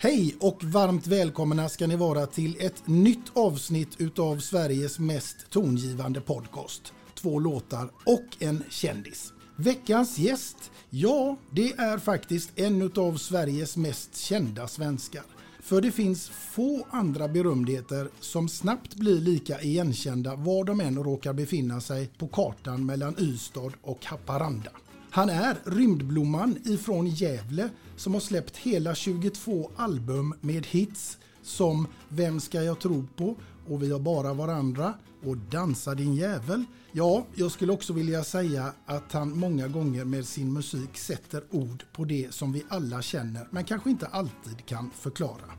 Hej och varmt välkomna ska ni vara till ett nytt avsnitt utav Sveriges mest tongivande podcast. Två låtar och en kändis. Veckans gäst, ja, det är faktiskt en utav Sveriges mest kända svenskar. För det finns få andra berömdheter som snabbt blir lika igenkända var de än råkar befinna sig på kartan mellan Ystad och Haparanda. Han är rymdblomman ifrån Gävle som har släppt hela 22 album med hits som Vem ska jag tro på och Vi har bara varandra och Dansa din jävel. Ja, jag skulle också vilja säga att han många gånger med sin musik sätter ord på det som vi alla känner men kanske inte alltid kan förklara.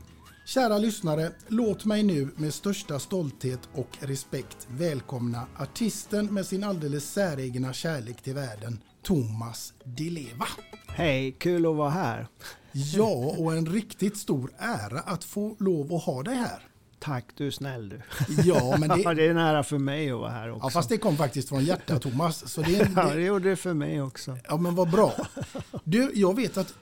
Kära lyssnare, låt mig nu med största stolthet och respekt välkomna artisten med sin alldeles säregna kärlek till världen, Thomas Di Leva. Hej, kul att vara här. Ja, och en riktigt stor ära att få lov att ha dig här. Tack, du är snäll du. Ja, men det, det är en ära för mig att vara här också. ja, fast det kom faktiskt från hjärtat Thomas. Så det, Ja, det det, gjorde det för mig också. ja, men vad bra. Du, jag vet att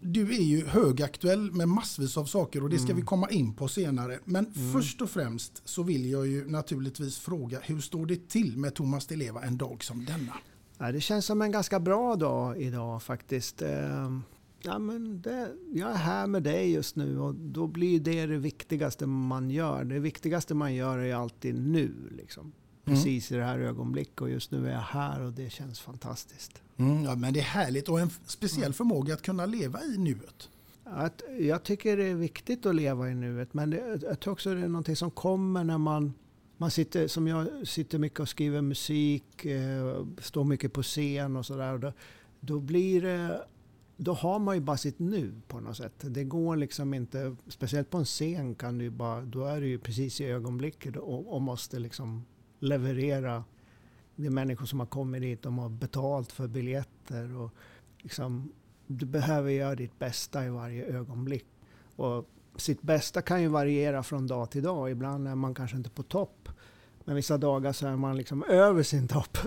du är ju högaktuell med massvis av saker och det ska vi komma in på senare. Men först och främst så vill jag ju naturligtvis fråga hur står det till med Thomas Di Leva en dag som denna? Ja, det känns som en ganska bra dag idag faktiskt. Eh, Ja, men det, jag är här med dig just nu och då blir det det viktigaste man gör. Det viktigaste man gör är alltid nu. Liksom. Precis i det här ögonblicket och just nu är jag här och det känns fantastiskt. Mm, ja, men det är härligt och en speciell förmåga att kunna leva i nuet. Att, jag tycker det är viktigt att leva i nuet men det, jag tror också det är någonting som kommer när man, man sitter, som jag sitter mycket och skriver musik, eh, står mycket på scen och sådär. Då, då blir det, då har man ju bara sitt nu på något sätt. Det går liksom inte, speciellt på en scen kan du ju bara, då är du ju precis i ögonblicket och, och måste liksom leverera. Det är människor som har kommit dit, de har betalt för biljetter och liksom, du behöver göra ditt bästa i varje ögonblick. Och sitt bästa kan ju variera från dag till dag. Ibland är man kanske inte på topp. Men vissa dagar så är man liksom över sin topp.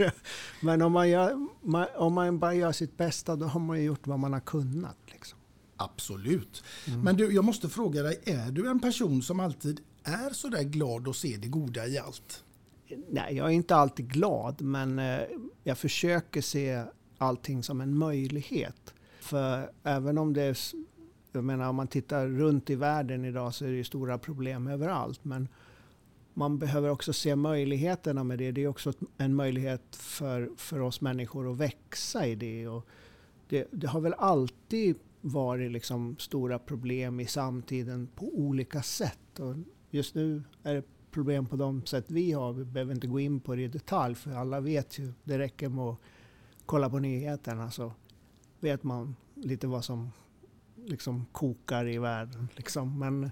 Men om man, gör, om man bara gör sitt bästa då har man ju gjort vad man har kunnat. Liksom. Absolut. Men du, jag måste fråga dig, är du en person som alltid är så där glad och ser det goda i allt? Nej, jag är inte alltid glad men eh, jag försöker se allting som en möjlighet. För även om det jag menar om man tittar runt i världen idag så är det ju stora problem överallt. Men man behöver också se möjligheterna med det. Det är också en möjlighet för, för oss människor att växa i det. Och det, det har väl alltid varit liksom stora problem i samtiden på olika sätt. Och just nu är det problem på de sätt vi har. Vi behöver inte gå in på det i detalj för alla vet ju. Det räcker med att kolla på nyheterna så vet man lite vad som liksom kokar i världen. Liksom. Men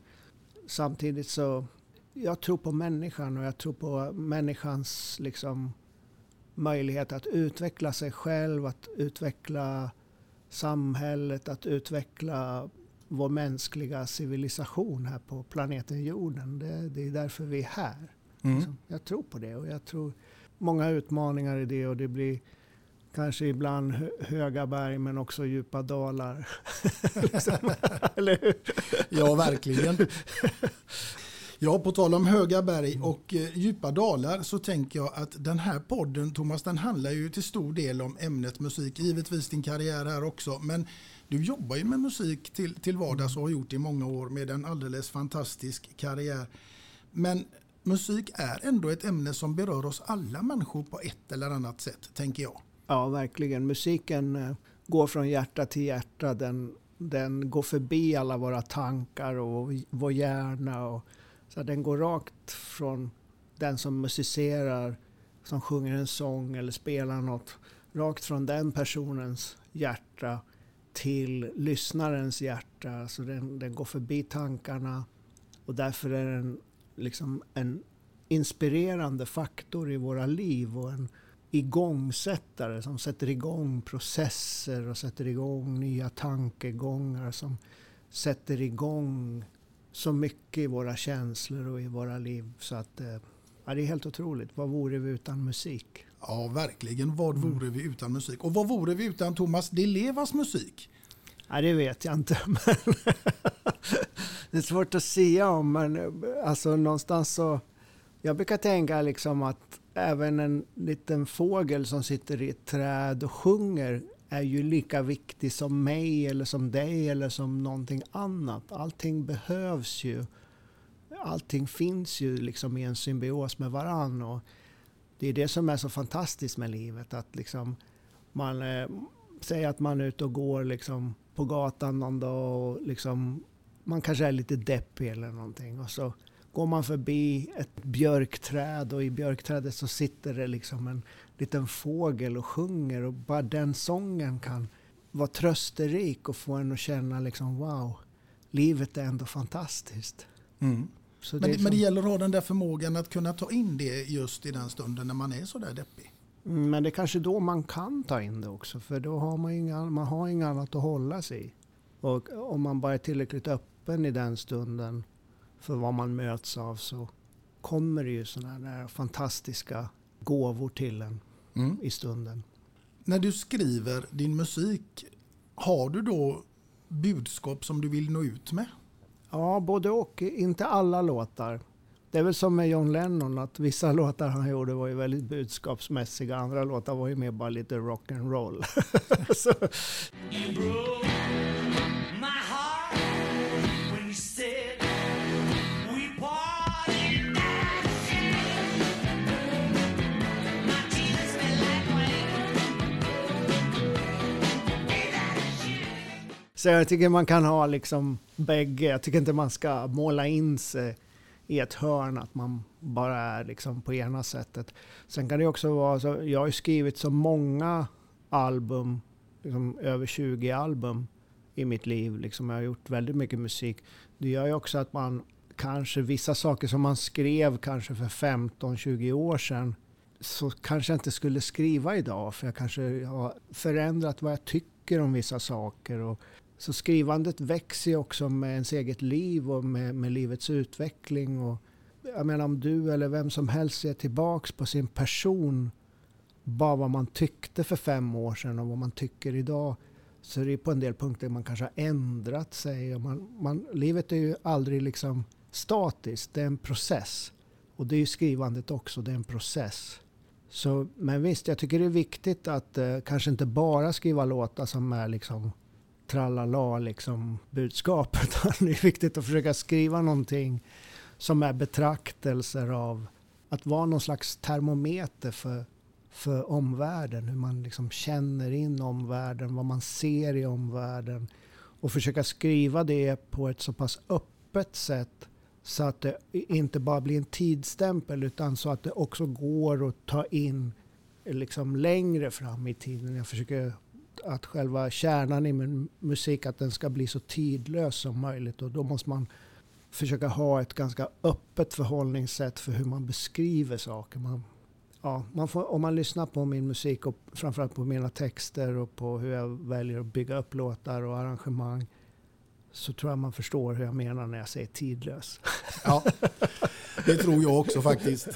samtidigt så, jag tror på människan och jag tror på människans liksom, möjlighet att utveckla sig själv, att utveckla samhället, att utveckla vår mänskliga civilisation här på planeten jorden. Det, det är därför vi är här. Mm. Liksom. Jag tror på det och jag tror många utmaningar i det och det blir kanske ibland höga berg men också djupa dalar. liksom. Eller hur? Ja, verkligen. Ja, på tal om höga berg och eh, djupa dalar så tänker jag att den här podden, Thomas, den handlar ju till stor del om ämnet musik. Givetvis din karriär här också, men du jobbar ju med musik till, till vardags och har gjort det i många år med en alldeles fantastisk karriär. Men musik är ändå ett ämne som berör oss alla människor på ett eller annat sätt, tänker jag. Ja, verkligen. Musiken eh, går från hjärta till hjärta. Den, den går förbi alla våra tankar och vår hjärna. Och, så den går rakt från den som musicerar, som sjunger en sång eller spelar något, rakt från den personens hjärta till lyssnarens hjärta. Så den, den går förbi tankarna och därför är den liksom en inspirerande faktor i våra liv och en igångsättare som sätter igång processer och sätter igång nya tankegångar som sätter igång så mycket i våra känslor och i våra liv. Så att, eh, ja, det är helt otroligt. Vad vore vi utan musik? Ja, verkligen. Vad mm. vore vi utan musik? Och vad vore vi utan Thomas Di Levas musik? Ja, det vet jag inte. Det är svårt att säga om, men alltså någonstans så... Jag brukar tänka liksom att även en liten fågel som sitter i ett träd och sjunger är ju lika viktig som mig eller som dig eller som någonting annat. Allting behövs ju. Allting finns ju liksom i en symbios med varann. Och det är det som är så fantastiskt med livet. Att liksom man eh, säger att man är ute och går liksom på gatan någon dag och liksom, man kanske är lite deppig eller någonting. Och så går man förbi ett björkträd och i björkträdet så sitter det liksom en liten fågel och sjunger och bara den sången kan vara trösterik och få en att känna liksom wow, livet är ändå fantastiskt. Mm. men, det, som... men det gäller att ha den där förmågan att kunna ta in det just i den stunden när man är så där deppig. Mm, men det är kanske då man kan ta in det också för då har man, inga, man har inget annat att hålla sig i. Och om man bara är tillräckligt öppen i den stunden för vad man möts av så kommer det ju sådana här fantastiska gåvor till en mm. i stunden. När du skriver din musik, har du då budskap som du vill nå ut med? Ja, både och. Inte alla låtar. Det är väl som med John Lennon, att vissa låtar han gjorde var ju väldigt budskapsmässiga. Andra låtar var ju mer bara lite rock'n'roll. Så jag tycker man kan ha liksom bägge. Jag tycker inte man ska måla in sig i ett hörn, att man bara är liksom på ena sättet. Sen kan det också vara så, jag har ju skrivit så många album, liksom över 20 album i mitt liv. Liksom jag har gjort väldigt mycket musik. Det gör ju också att man kanske, vissa saker som man skrev kanske för 15-20 år sedan, så kanske jag inte skulle skriva idag. För jag kanske har förändrat vad jag tycker om vissa saker. Och så skrivandet växer ju också med ens eget liv och med, med livets utveckling. Och jag menar om du eller vem som helst ser tillbaks på sin person, bara vad man tyckte för fem år sedan och vad man tycker idag, så är det på en del punkter man kanske har ändrat sig. Och man, man, livet är ju aldrig liksom statiskt, det är en process. Och det är ju skrivandet också, det är en process. Så, men visst, jag tycker det är viktigt att eh, kanske inte bara skriva låtar som är liksom tralala liksom budskap. Utan det är viktigt att försöka skriva någonting som är betraktelser av att vara någon slags termometer för, för omvärlden. Hur man liksom känner in omvärlden, vad man ser i omvärlden. Och försöka skriva det på ett så pass öppet sätt så att det inte bara blir en tidsstämpel utan så att det också går att ta in liksom längre fram i tiden. Jag försöker att själva kärnan i min musik att den ska bli så tidlös som möjligt och då måste man försöka ha ett ganska öppet förhållningssätt för hur man beskriver saker. Man, ja, man får, om man lyssnar på min musik och framförallt på mina texter och på hur jag väljer att bygga upp låtar och arrangemang så tror jag man förstår hur jag menar när jag säger tidlös. Ja, det tror jag också faktiskt.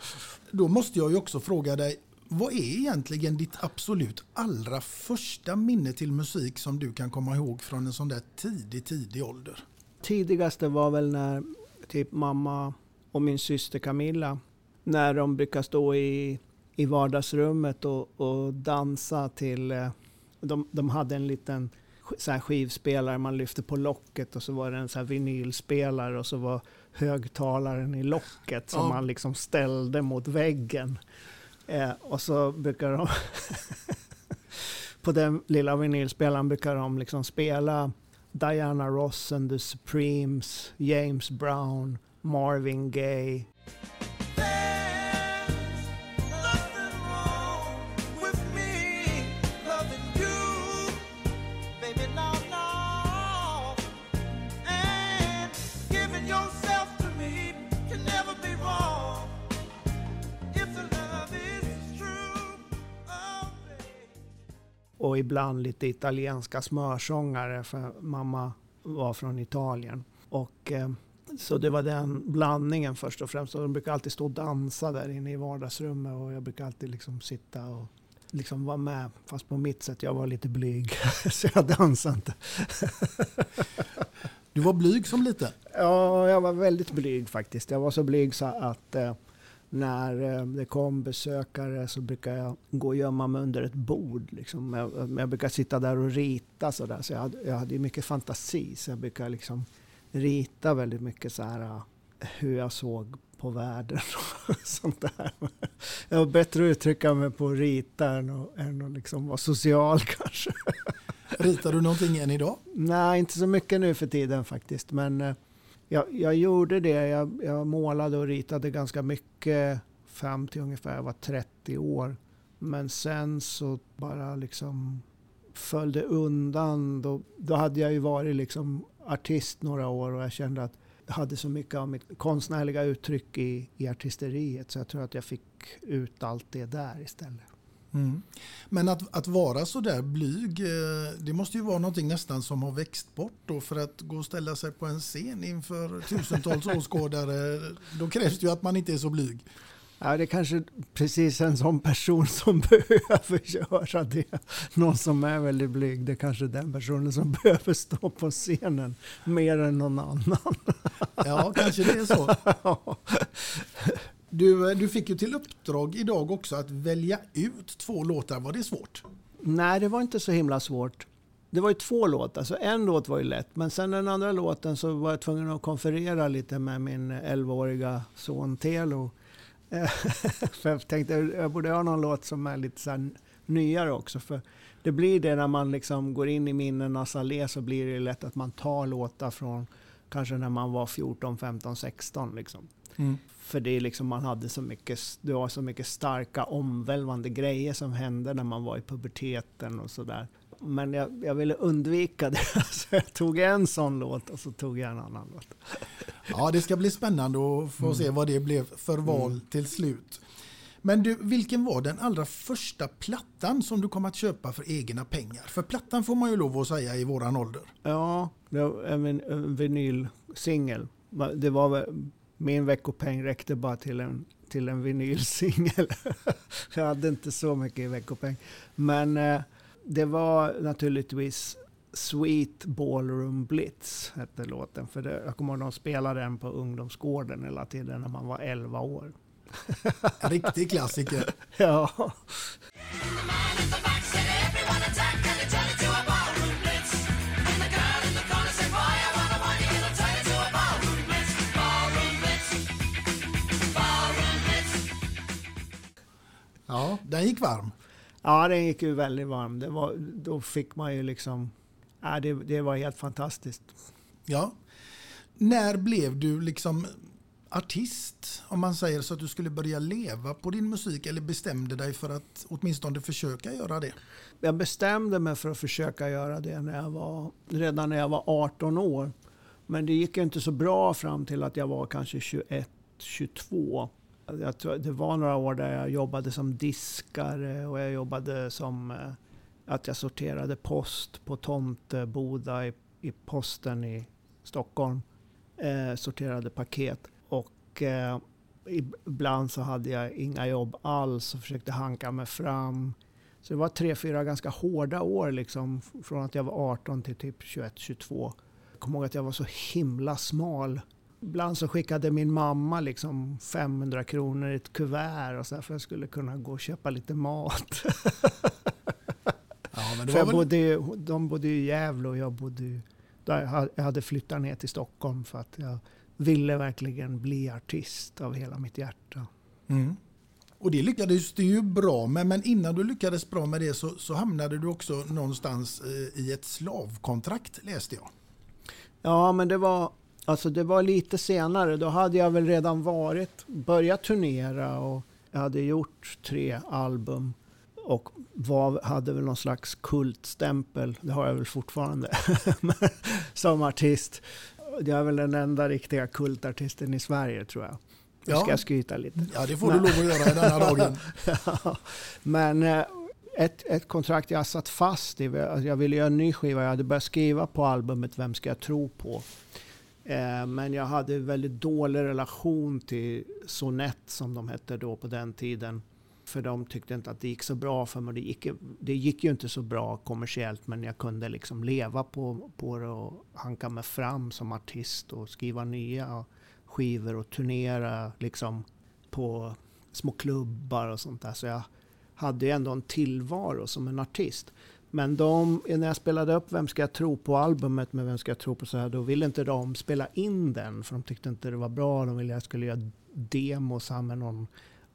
Då måste jag ju också fråga dig, vad är egentligen ditt absolut allra första minne till musik som du kan komma ihåg från en sån där tidig, tidig ålder? Tidigaste var väl när typ mamma och min syster Camilla, när de brukar stå i, i vardagsrummet och, och dansa till... eh, De, de hade en liten så här skivspelare man lyfte på locket och så var det en så här vinylspelare och så var högtalaren i locket som Ja. man liksom ställde mot väggen. Eh, och så brukar de... på den lilla vinylspelaren brukar de liksom spela Diana Ross and the Supremes, James Brown, Marvin Gaye. Och ibland lite italienska smörsångare för mamma var från Italien. Och, eh, så det var den blandningen först och främst. Och de brukar alltid stå och dansa där inne i vardagsrummet och jag brukar alltid liksom sitta och liksom vara med. Fast på mitt sätt, jag var lite blyg så jag dansade inte. Du var blyg som liten. Ja, jag var väldigt blyg faktiskt. Jag var så blyg så att eh, när eh, det kom besökare så brukar jag gå och gömma mig under ett bord. Liksom. Jag, jag brukar sitta där och rita så där. Så jag hade, jag hade mycket fantasi. Så jag brukar liksom rita väldigt mycket så här eh, hur jag såg på världen och sånt där. Jag var bättre att uttrycka mig på att rita än att, än att liksom vara social kanske. Ritar du någonting än idag? Nej, inte så mycket nu för tiden faktiskt. Men eh, jag, jag gjorde det. Jag, jag målade och ritade ganska mycket fram till ungefär jag var 30 år. Men sen så bara liksom föll det undan. Då, då hade jag ju varit liksom artist några år och jag kände att jag hade så mycket av mitt konstnärliga uttryck i, i artisteriet. Så jag tror att jag fick ut allt det där istället. Mm. Men att, att vara så där blyg, eh, det måste ju vara någonting nästan som har växt bort då för att gå och ställa sig på en scen inför tusentals åskådare. Då krävs det ju att man inte är så blyg. Ja, det är kanske precis en sån person som behöver göra det. Någon som är väldigt blyg, det är kanske den personen som behöver stå på scenen mer än någon annan. Ja, kanske det är så. Du, du fick ju till uppdrag idag också att välja ut två låtar. Var det svårt? Nej, det var inte så himla svårt. Det var ju två låtar, så en låt var ju lätt. Men sen den andra låten så var jag tvungen att konferera lite med min 11-åriga son Telo. för jag tänkte jag borde ha någon låt som är lite så här nyare också. För det blir det när man liksom går in i minnenas allé så blir det lätt att man tar låtar från kanske när man var 14, 15, 16. Liksom. Mm. För det är liksom, man hade så mycket, det var så mycket starka omvälvande grejer som hände när man var i puberteten och sådär. Men jag, jag ville undvika det, så jag tog en sån låt och så tog jag en annan låt. Ja, det ska bli spännande att få se vad det blev för val till slut. Men du, vilken var den allra första plattan som du kom att köpa för egna pengar? För plattan får man ju lov att säga i våran ålder. Ja, det var en, en vinylsingel. Det var min veckopeng räckte bara till en, till en vinylsingel. jag hade inte så mycket i veckopeng. Men eh, det var naturligtvis Sweet Ballroom Blitz hette låten. För det, jag kommer ihåg de spelade den på ungdomsgården hela tiden när man var 11 år. Riktig klassiker. Ja. Ja, den gick varm. ja, den gick ju väldigt varm. Det var, då fick man ju liksom... Ja, det, det var helt fantastiskt. Ja. När blev du liksom artist? Om man säger så att du skulle börja leva på din musik eller bestämde dig för att åtminstone försöka göra det? Jag bestämde mig för att försöka göra det när jag var, redan när jag var 18 år. Men det gick inte så bra fram till att jag var kanske 21, 22. Jag tror, det var några år där jag jobbade som diskare och jag jobbade som eh, att jag sorterade post på Tomteboda i, i posten i Stockholm. Eh, sorterade paket. Och eh, ibland så hade jag inga jobb alls och försökte hanka mig fram. Så det var tre, fyra ganska hårda år liksom. Från att jag var 18 till typ 21, 22. Jag kommer ihåg att jag var så himla smal. Ibland så skickade min mamma liksom 500 kronor i ett kuvert och så för att jag skulle kunna gå och köpa lite mat. Ja, För jag väl... bodde, de bodde i Gävle och jag bodde där jag hade- jag hade flyttat ner till Stockholm för att jag ville verkligen bli artist av hela mitt hjärta. Mm. Och det lyckades du ju bra med, men innan du lyckades bra med det så, så hamnade du också någonstans eh, i ett slavkontrakt läste jag. Ja, men det var, alltså det var lite senare. Då hade jag väl redan varit, börjat turnera och jag hade gjort tre album och var, hade väl någon slags kultstämpel. Det har jag väl fortfarande som artist. Jag är väl den enda riktiga kultartisten i Sverige tror jag. Nu Ja. ska jag skryta lite. Ja, det får du lov att göra i denna dagen. Ja, Men eh, ett, ett kontrakt jag satt fast i. alltså Jag ville göra en ny skiva. Jag hade börjat skriva på albumet Vem ska jag tro på? Eh, men jag hade väldigt dålig relation till Sonett som de hette då på den tiden. För de tyckte inte att det gick så bra för mig. Det gick, det gick ju inte så bra kommersiellt men jag kunde liksom leva på, på det och hanka mig fram som artist och skriva nya skivor och turnera liksom på små klubbar och sånt där. Så jag hade ju ändå en tillvaro som en artist. Men de, när jag spelade upp Vem ska jag tro på albumet med Vem ska jag tro på så här, då ville inte de spela in den för de tyckte inte det var bra. De ville att jag skulle göra demos här med någon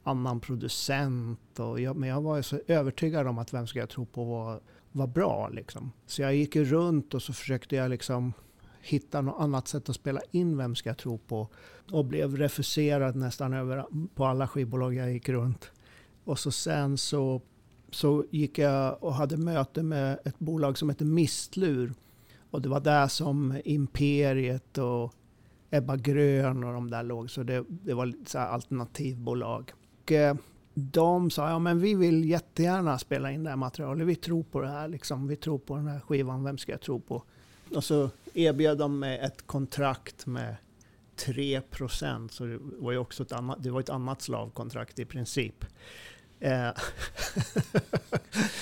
annan producent. Och jag, men jag var ju så övertygad om att Vem ska jag tro på var, var bra liksom. Så jag gick ju runt och så försökte jag liksom hitta något annat sätt att spela in Vem ska jag tro på? Och blev refuserad nästan över på alla skivbolag jag gick runt. Och så sen så, så gick jag och hade möte med ett bolag som heter Mistlur. Och det var där som Imperiet och Ebba Grön och de där låg. Så det, det var så här alternativbolag. Och eh, de sa, ja men vi vill jättegärna spela in det här materialet. Vi tror på det här liksom. Vi tror på den här skivan. Vem ska jag tro på? Och så erbjöd de mig ett kontrakt med 3 procent. Så det var ju också ett annat, det var ett annat slavkontrakt i princip. Eh,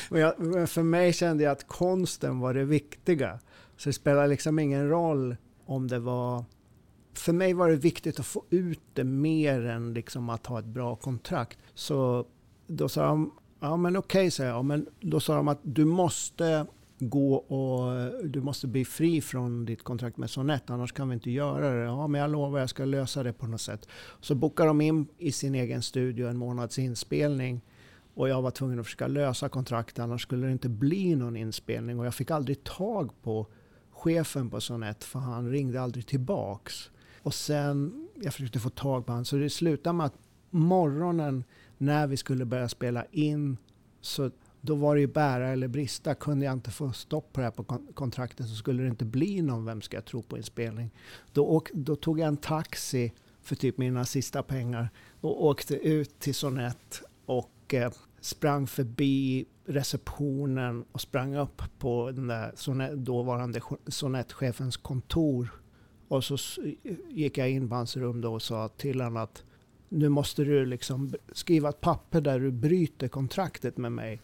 men, jag, men för mig kände jag att konsten var det viktiga. Så det spelar liksom ingen roll om det var... För mig var det viktigt att få ut det mer än liksom att ha ett bra kontrakt. Så då sa de, ja men okej, sa jag. Men då sa de att du måste gå och du måste bli fri från ditt kontrakt med Sonett, annars kan vi inte göra det. Ja, men jag lovar, jag ska lösa det på något sätt. Så bokade de in i sin egen studio en månads inspelning och jag var tvungen att försöka lösa kontraktet, annars skulle det inte bli någon inspelning. Och jag fick aldrig tag på chefen på Sonett, för han ringde aldrig tillbaks. Och sen, jag försökte få tag på honom, så det slutade med att morgonen när vi skulle börja spela in så då var det ju bära eller brista. Kunde jag inte få stopp på det här på kontraktet så skulle det inte bli någon Vem ska jag tro på inspelning. Då, åk, då tog jag en taxi för typ mina sista pengar och åkte ut till Sonett och Eh, sprang förbi receptionen och sprang upp på den där dåvarande sonettchefens kontor. Och så gick jag in på hans rum då och sa till honom att nu måste du liksom skriva ett papper där du bryter kontraktet med mig.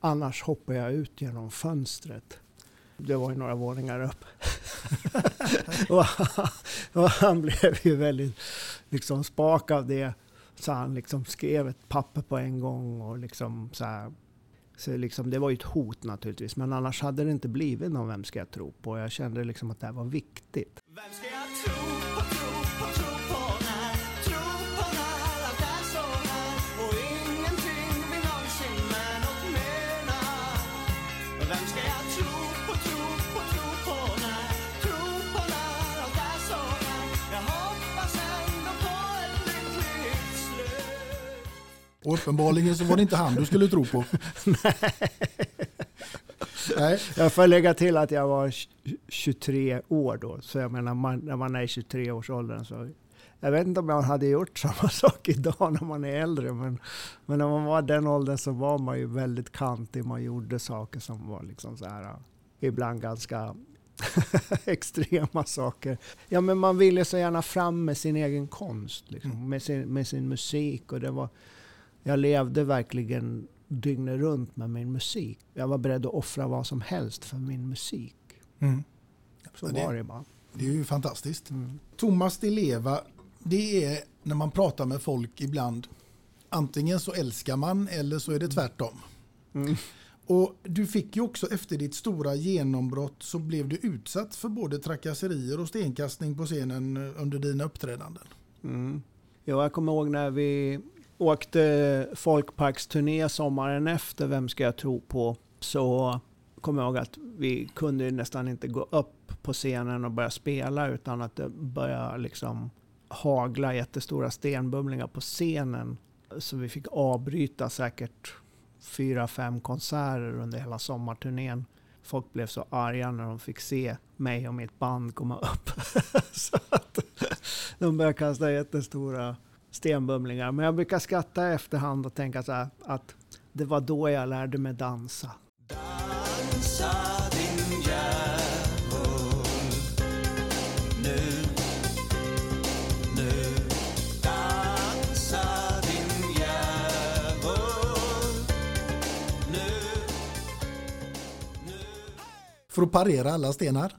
Annars hoppar jag ut genom fönstret. Det var ju några våningar upp. och, han, och han blev ju väldigt liksom spak av det. Så han liksom skrev ett papper på en gång och liksom så här. Så liksom, det var ju ett hot naturligtvis. Men annars hade det inte blivit någon Vem ska jag tro på? Jag kände liksom att det här var viktigt. Vem ska jag tro Och uppenbarligen så var det inte han du skulle tro på. Nej. Jag får lägga till att jag var 23 år då. Så jag menar, man, när man är i 23-årsåldern så... Jag vet inte om jag hade gjort samma sak idag när man är äldre. Men, men när man var den åldern så var man ju väldigt kantig. Man gjorde saker som var liksom så här... Ibland ganska extrema saker. Ja, men man ville så gärna fram med sin egen konst. Liksom, Mm. med, sin, med sin musik. Och det var, jag levde verkligen dygnet runt med min musik. Jag var beredd att offra vad som helst för min musik. Mm. Så Ja, det- var det bara. Det är ju fantastiskt. Mm. Thomas Di Leva, det är när man pratar med folk ibland. Antingen så älskar man eller så är det tvärtom. Mm. Och du fick ju också efter ditt stora genombrott så blev du utsatt för både trakasserier och stenkastning på scenen under dina uppträdanden. Mm. Jo, jag kommer ihåg när vi åkte folkparksturné sommaren efter Vem ska jag tro på? Så kommer jag ihåg att vi kunde ju nästan inte gå upp på scenen och börja spela utan att det började liksom hagla jättestora stenbumlingar på scenen. Så vi fick avbryta säkert fyra, fem konserter under hela sommarturnén. Folk blev så arga när de fick se mig och mitt band komma upp. så att de började kasta jättestora stenbumlingar. Men jag brukar skratta i efterhand och tänka så här att det var då jag lärde mig dansa. Dansa din djävul Nu, nu Dansa din djävul Nu, nu För att parera alla stenar.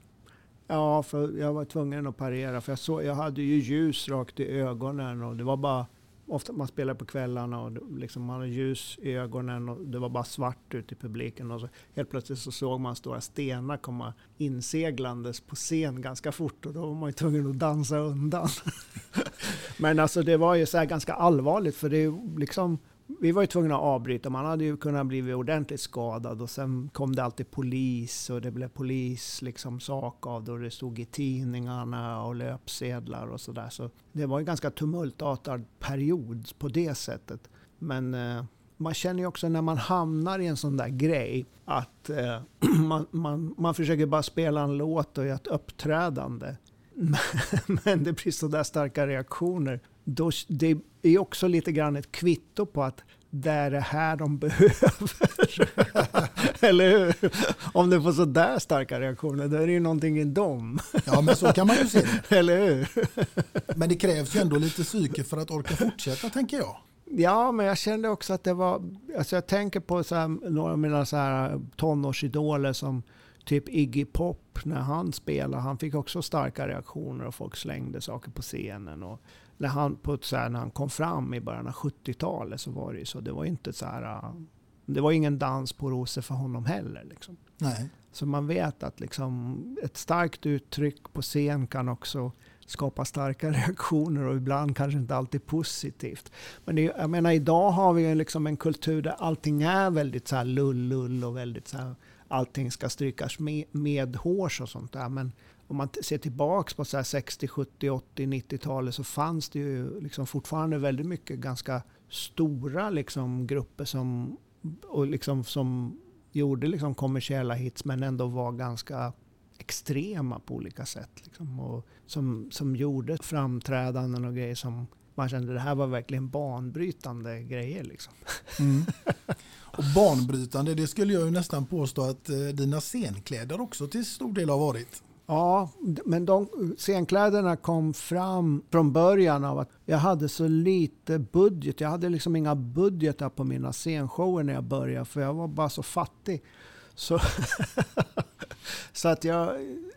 Ja, för jag var tvungen att parera. För jag, såg, jag hade ju ljus rakt i ögonen och det var bara... Ofta man spelar på kvällarna och liksom man hade ljus i ögonen och det var bara svart ute i publiken. Och så helt plötsligt så såg man stora stenar komma inseglandes på scen ganska fort och då var man ju tvungen att dansa undan. Men alltså det var ju så här ganska allvarligt för det är ju liksom vi var ju tvungna att avbryta. Man hade ju kunnat bli ordentligt skadad och sen kom det alltid polis och det blev polis liksom sak av det och det stod i tidningarna och löpsedlar och sådär. Så det var en ganska tumultartad period på det sättet. Men eh, man känner ju också när man hamnar i en sån där grej att eh, man, man, man försöker bara spela en låt och göra ett uppträdande. Men det blir så där starka reaktioner. Då, det är också lite grann ett kvitto på att det är det här de behöver. Eller hur? Om det får så där starka reaktioner, då är det ju någonting i dem. Ja, men så kan man ju se det. Eller hur? Men det krävs ju ändå lite psyke för att orka fortsätta, tänker jag. Ja, men jag kände också att det var... Alltså jag tänker på så här, några av mina så här tonårsidoler som typ Iggy Pop när han spelade. Han fick också starka reaktioner och folk slängde saker på scenen. Och när han, på ett så här, när han kom fram i början av 70-talet så var det ju så. Det var inte så här... Det var ingen dans på rosor för honom heller. Liksom. Nej. Så man vet att liksom ett starkt uttryck på scen kan också skapa starka reaktioner och ibland kanske inte alltid positivt. Men det, jag menar idag har vi liksom en kultur där allting är väldigt så här lull-lull och väldigt så här, allting ska strykas med, med och sånt där. Men om man ser tillbaks på så här 60, 70, 80, 90-talet så fanns det ju liksom fortfarande väldigt mycket ganska stora liksom grupper som, och liksom som gjorde liksom kommersiella hits men ändå var ganska extrema på olika sätt. Liksom, och som, som gjorde framträdanden och grejer som man kände det här var verkligen banbrytande grejer. Liksom. Mm. Och banbrytande, det skulle jag ju nästan påstå att eh, dina scenkläder också till stor del har varit. Ja, men de scenkläderna kom fram från början av att jag hade så lite budget. Jag hade liksom inga budgetar på mina scenshower när jag började för jag var bara så fattig. Så, så att jag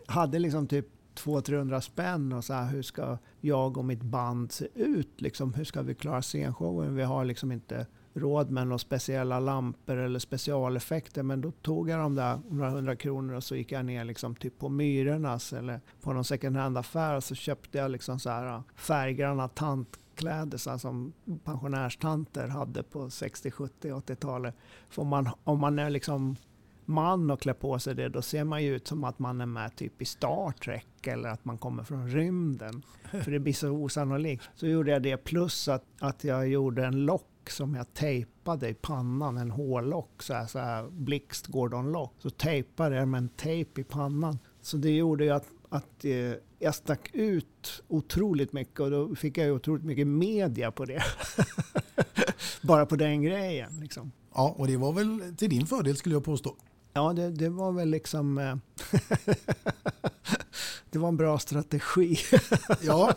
hade liksom typ 200-300 spänn och så här, hur ska jag och mitt band se ut? Liksom, hur ska vi klara scenshowen? Vi har liksom inte råd med några speciella lampor eller specialeffekter. Men då tog jag de där några hundra kronor och så gick jag ner liksom typ på Myrornas eller på någon second hand-affär och så köpte jag liksom så här äh, färggranna tantkläder så som pensionärstanter hade på 60, 70, 80-talet. För om man, om man är liksom man och klär på sig det, då ser man ju ut som att man är med typ i Star Trek eller att man kommer från rymden. För det blir så osannolikt. Så gjorde jag det plus att, att jag gjorde en lock lock som jag tejpade i pannan, en hårlock, så här, så här blixt Gordon lock. Så tejpade jag med en tejp i pannan. Så det gjorde ju att, att eh, jag stack ut otroligt mycket och då fick jag ju otroligt mycket media på det. Bara på den grejen liksom. Ja, och det var väl till din fördel skulle jag påstå. Ja, det, det var väl liksom... det var en bra strategi. Ja,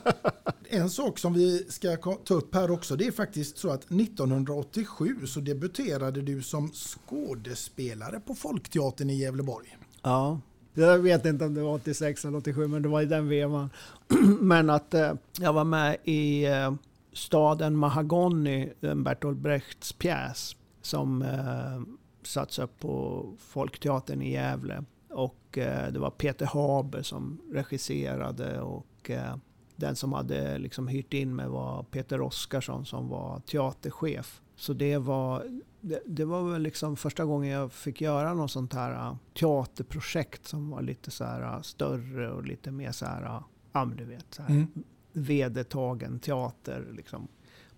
en sak som vi ska ta upp här också, det är faktiskt så att 1987 så debuterade du som skådespelare på Folkteatern i Gävleborg. Ja. Jag vet inte om det var 86 eller 87, men det var i den vevan. men att eh, jag var med i eh, staden Mahagony, en Bertolt Brechts pjäs som eh, satts upp på Folkteatern i Gävle. Och eh, det var Peter Haber som regisserade och eh, den som hade liksom hyrt in mig var Peter Oskarsson som var teaterchef. Så det var, det, det var väl liksom första gången jag fick göra något sånt här äh, teaterprojekt som var lite så här större och lite mer så här, ja men du vet, så här, Mm. vedertagen teater liksom.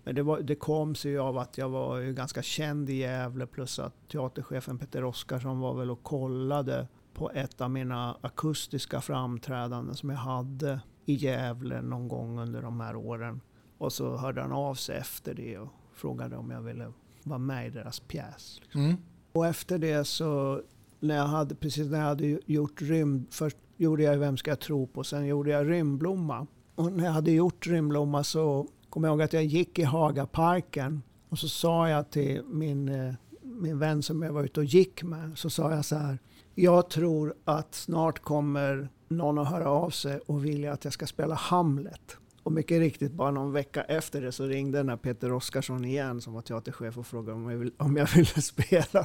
Men det, var, det kom sig av att jag var ju ganska känd i Gävle plus att teaterchefen Peter Oskarsson var väl och kollade på ett av mina akustiska framträdanden som jag hade i Gävle någon gång under de här åren. Och så hörde han av sig efter det och frågade om jag ville vara med i deras pjäs. Mm. Och efter det så, när jag hade, precis när jag hade gjort rymd, först gjorde jag Vem ska jag tro på, sen gjorde jag Rymdblomma. Och när jag hade gjort Rymdblomma så kom jag ihåg att jag gick i Hagaparken och så sa jag till min, eh, min vän som jag var ute och gick med, så sa jag så här, jag tror att snart kommer någon att höra av sig och vilja att jag ska spela Hamlet. Och mycket riktigt, bara någon vecka efter det så ringde den här Peter Oskarsson igen som var teaterchef och frågade om jag, vill, om jag ville spela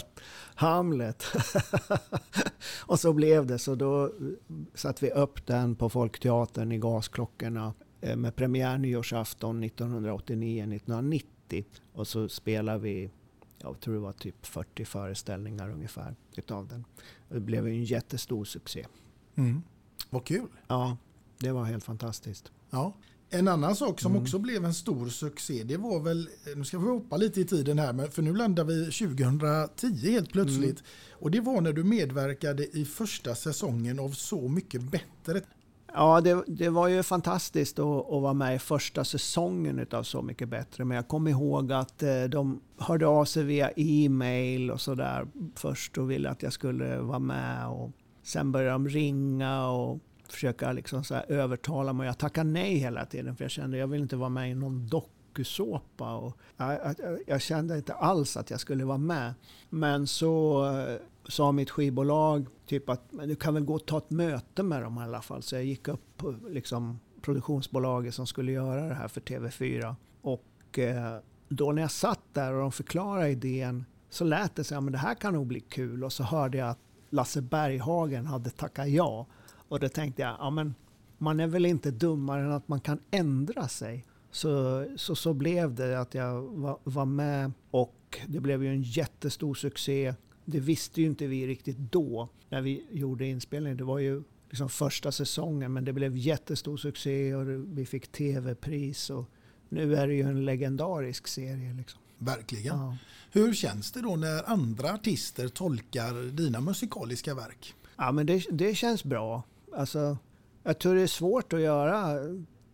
Hamlet. och så blev det, så då satte vi upp den på Folkteatern i Gasklockorna eh, med premiär nyårsafton 1989-1990. Och så spelade vi, jag tror det var typ 40 föreställningar ungefär utav den. Det blev en jättestor succé. Mm. Vad kul. Ja, det var helt fantastiskt. Ja. En annan sak som Mm. också blev en stor succé, det var väl, nu ska vi hoppa lite i tiden här, för nu landar vi 2010 helt plötsligt. Mm. Och det var när du medverkade i första säsongen av Så mycket bättre. Ja, det, det var ju fantastiskt att, att vara med i första säsongen utav Så mycket bättre. Men jag kommer ihåg att eh, de hörde av sig via e-mail och sådär först och ville att jag skulle vara med. Och sen började de ringa och försöka liksom så här övertala mig. Jag tackade nej hela tiden för jag kände att jag vill inte vara med i någon dokusåpa. Och jag, jag, jag kände inte alls att jag skulle vara med. Men så eh, sa mitt skivbolag typ att men du kan väl gå och ta ett möte med dem i alla fall. Så jag gick upp på liksom, produktionsbolaget som skulle göra det här för TV4. Och eh, då när jag satt där och de förklarade idén så lät det så här, men det här kan nog bli kul. Och så hörde jag att Lasse Berghagen hade tackat ja. Och då tänkte jag, ja men man är väl inte dummare än att man kan ändra sig. Så, så, så blev det att jag var, var med och det blev ju en jättestor succé. Det visste ju inte vi riktigt då när vi gjorde inspelningen. Det var ju liksom första säsongen men det blev jättestor succé och vi fick tv-pris. Och nu är det ju en legendarisk serie. Liksom. Verkligen. Ja. Hur känns det då när andra artister tolkar dina musikaliska verk? Ja, men det, det känns bra. Alltså, jag tror det är svårt att göra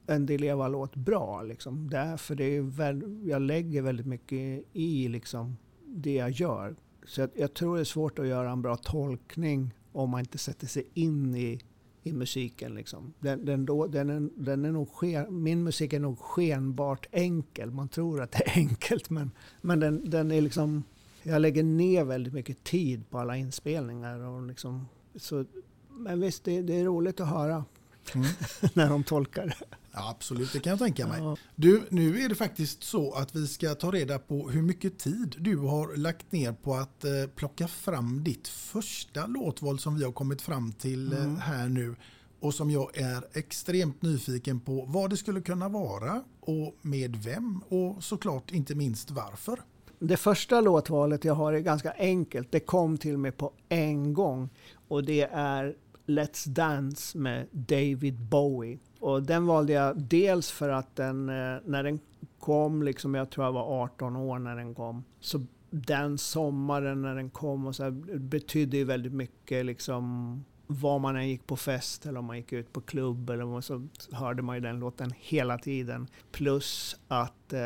en Di Leva-låt bra. Liksom. Därför det är väl, jag lägger väldigt mycket i liksom, det jag gör. Så jag, jag tror det är svårt att göra en bra tolkning om man inte sätter sig in i, i musiken. Liksom. Den, den, då, den, är, den är nog sken, min musik är nog skenbart enkel. Man tror att det är enkelt men, men den, den är liksom... Jag lägger ner väldigt mycket tid på alla inspelningar. Och liksom, så, men visst, det, det är roligt att höra Mm. när de tolkar det. Ja, absolut, det kan jag tänka mig. Ja. Du, nu är det faktiskt så att vi ska ta reda på hur mycket tid du har lagt ner på att eh, plocka fram ditt första låtval som vi har kommit fram till eh, här nu och som jag är extremt nyfiken på vad det skulle kunna vara och med vem och såklart inte minst varför. Det första låtvalet jag har är ganska enkelt. Det kom till mig på en gång. Och det är Let's Dance med David Bowie. Och den valde jag dels för att den, eh, när den kom, liksom, jag tror jag var 18 år när den kom. Så den sommaren när den kom och så här, betydde ju väldigt mycket liksom var man än gick på fest eller om man gick ut på klubb eller vad, så hörde man ju den låten hela tiden. Plus att eh,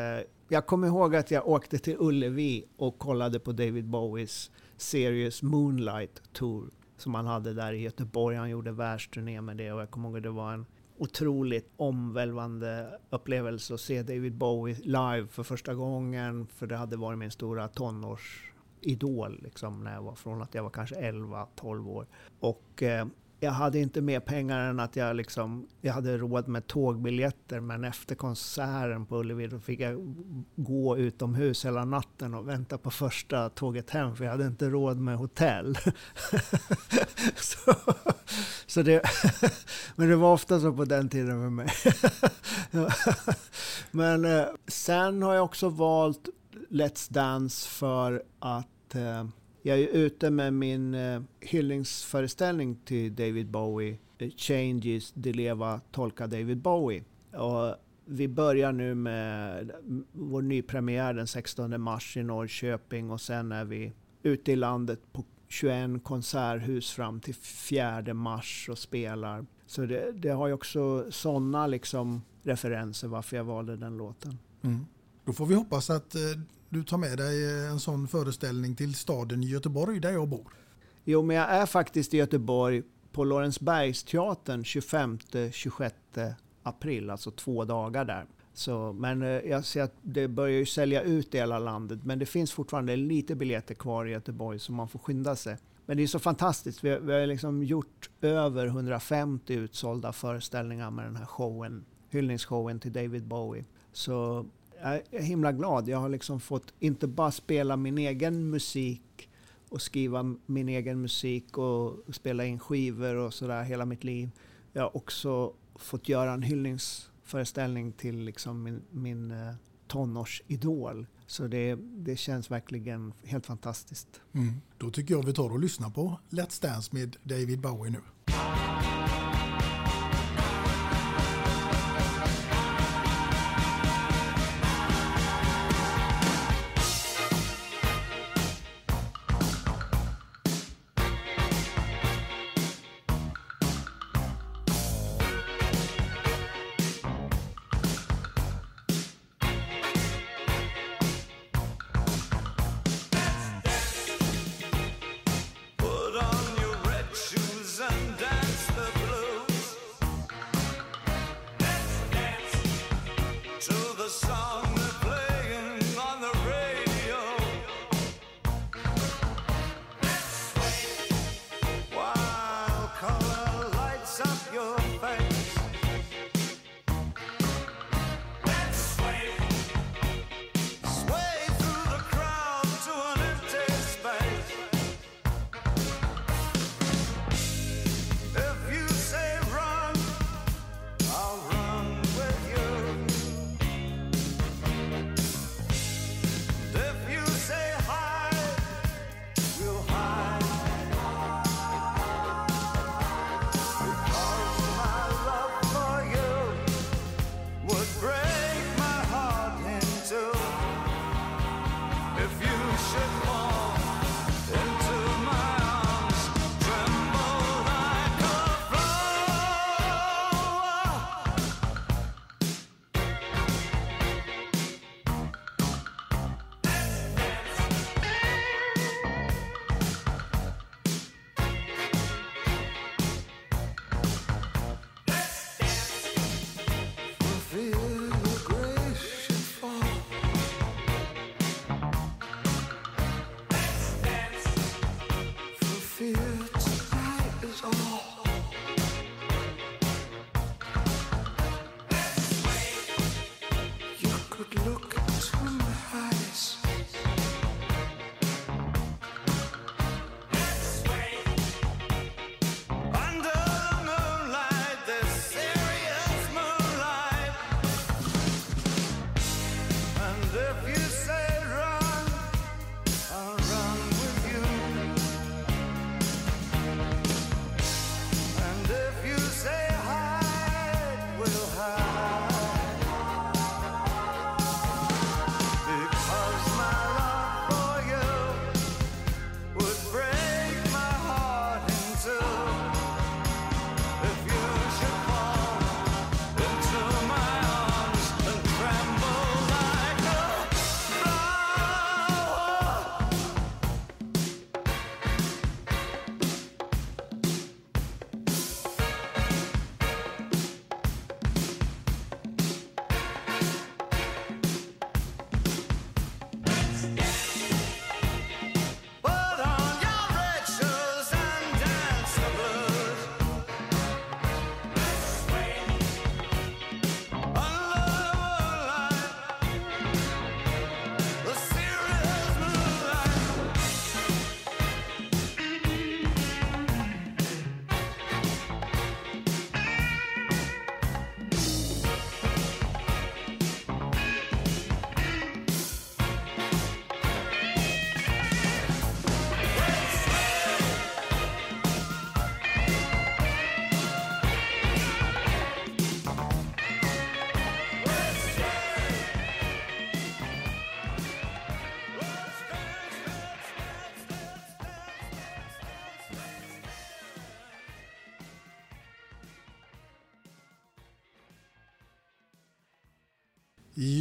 jag kommer ihåg att jag åkte till Ullevi och kollade på David Bowies Serious Moonlight Tour som han hade där i Göteborg. Han gjorde världsturné med det och jag kommer ihåg att det var en otroligt omvälvande upplevelse att se David Bowie live för första gången. För det hade varit min stora tonårsidol liksom, när jag var från att jag var kanske 11-12 år. Och eh, jag hade inte mer pengar än att jag, liksom, jag hade råd med tågbiljetter men efter konserten på Ullevi fick jag gå utomhus hela natten och vänta på första tåget hem för jag hade inte råd med hotell. så, så det, men det var ofta så på den tiden för mig. men eh, sen har jag också valt Let's Dance för att eh, jag är ute med min eh, hyllningsföreställning till David Bowie, Changes, De Leva, Tolka David Bowie. Och vi börjar nu med vår nypremiär den 16 mars i Norrköping och sen är vi ute i landet på 21 konserthus fram till 4 mars och spelar. Så det, det har ju också sådana liksom referenser varför jag valde den låten. Mm. Då får vi hoppas att eh, du tar med dig eh, en sån föreställning till staden Göteborg där jag bor. Jo, men jag är faktiskt i Göteborg på Lorensbergsteatern 25-26 april, alltså två dagar där. Så, men eh, jag ser att det börjar ju sälja ut i hela landet, men det finns fortfarande lite biljetter kvar i Göteborg så man får skynda sig. Men det är så fantastiskt. Vi har, vi har liksom gjort över 150 utsålda föreställningar med den här showen, hyllningsshowen till David Bowie. Så jag är himla glad. Jag har liksom fått inte bara spela min egen musik och skriva min egen musik och spela in skivor och sådär hela mitt liv. Jag har också fått göra en hyllningsföreställning till liksom min, min eh, tonårsidol. Så det, det känns verkligen helt fantastiskt. Mm. Då tycker jag vi tar och lyssnar på Let's Dance med David Bowie nu.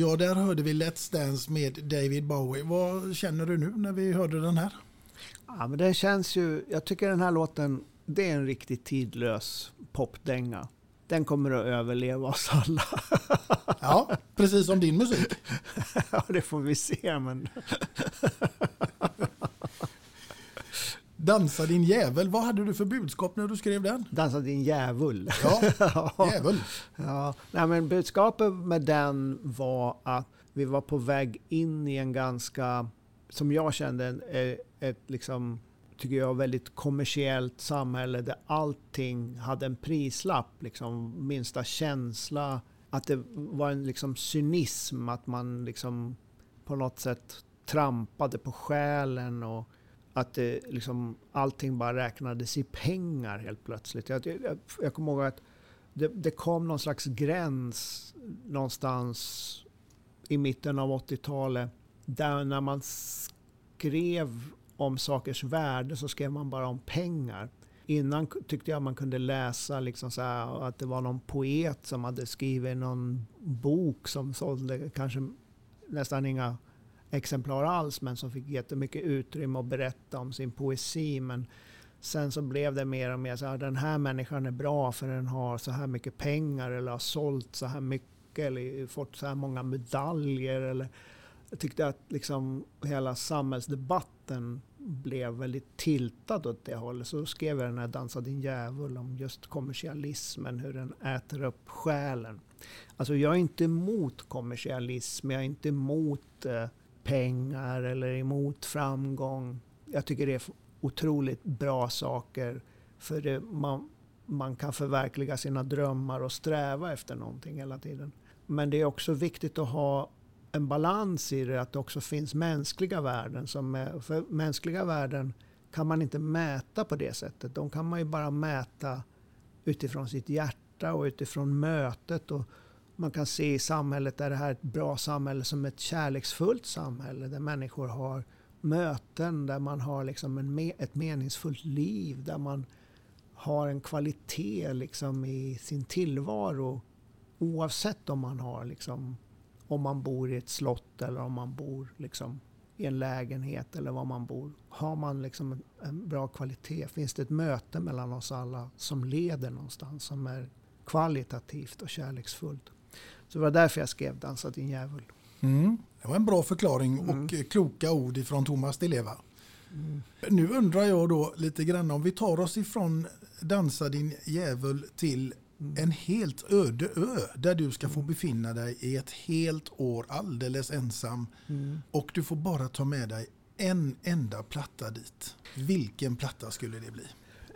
Ja, där hörde vi Let's Dance med David Bowie. Vad känner du nu när vi hörde den här? Ja, men det känns ju, jag tycker den här låten, det är en riktigt tidlös popdänga. Den kommer att överleva oss alla. Ja, precis som din musik. ja, det får vi se. Men Dansa din jävel. Vad hade du för budskap när du skrev den? dansa din djävul. Ja, jävel. Ja, nej, men budskapet med den var att vi var på väg in i en ganska, som jag kände, en- eh, ett liksom, tycker jag, väldigt kommersiellt samhälle där allting hade en prislapp. Liksom, minsta känsla, att det var en liksom cynism, att man liksom på något sätt trampade på själen och att det liksom, allting bara räknades i pengar helt plötsligt. Jag, jag, jag kommer ihåg att det, det kom någon slags gräns någonstans i mitten av 80-talet där när man skrev om sakers värde så skrev man bara om pengar. Innan tyckte jag man kunde läsa liksom så här, att det var någon poet som hade skrivit någon bok som sålde kanske nästan inga exemplar alls men som fick jättemycket utrymme att berätta om sin poesi. Men sen så blev det mer och mer så här, ah, den här människan är bra för den har så här mycket pengar eller har sålt så här mycket eller fått så här många medaljer. Eller, jag tyckte att liksom hela samhällsdebatten blev väldigt tiltad åt det hållet. Så skrev jag den här Dansa din djävul om just kommersialismen, hur den äter upp själen. Alltså jag är inte emot kommersialism, jag är inte emot eh, pengar eller emot framgång. Jag tycker det är otroligt bra saker för det, man, man kan förverkliga sina drömmar och sträva efter någonting hela tiden. Men det är också viktigt att ha en balans i det, att det också finns mänskliga värden. Som är, för mänskliga värden kan man inte mäta på det sättet. De kan man ju bara mäta utifrån sitt hjärta och utifrån mötet. Och man kan se i samhället där det här är ett bra samhälle som ett kärleksfullt samhälle där människor har möten, där man har liksom en me- ett meningsfullt liv, där man har en kvalitet liksom i sin tillvaro oavsett om man har liksom, om man bor i ett slott eller om man bor liksom i en lägenhet eller var man bor. Har man liksom en, en bra kvalitet? Finns det ett möte mellan oss alla som leder någonstans som är kvalitativt och kärleksfullt? Så det var därför jag skrev Dansa din djävul. Mm. Det var en bra förklaring Mm. och eh, kloka ord ifrån Thomas Di Leva. Nu undrar jag då lite grann om vi tar oss ifrån Dansa din djävul till en helt öde ö där du ska få befinna dig i ett helt år alldeles ensam och du får bara ta med dig en enda platta dit. Vilken platta skulle det bli?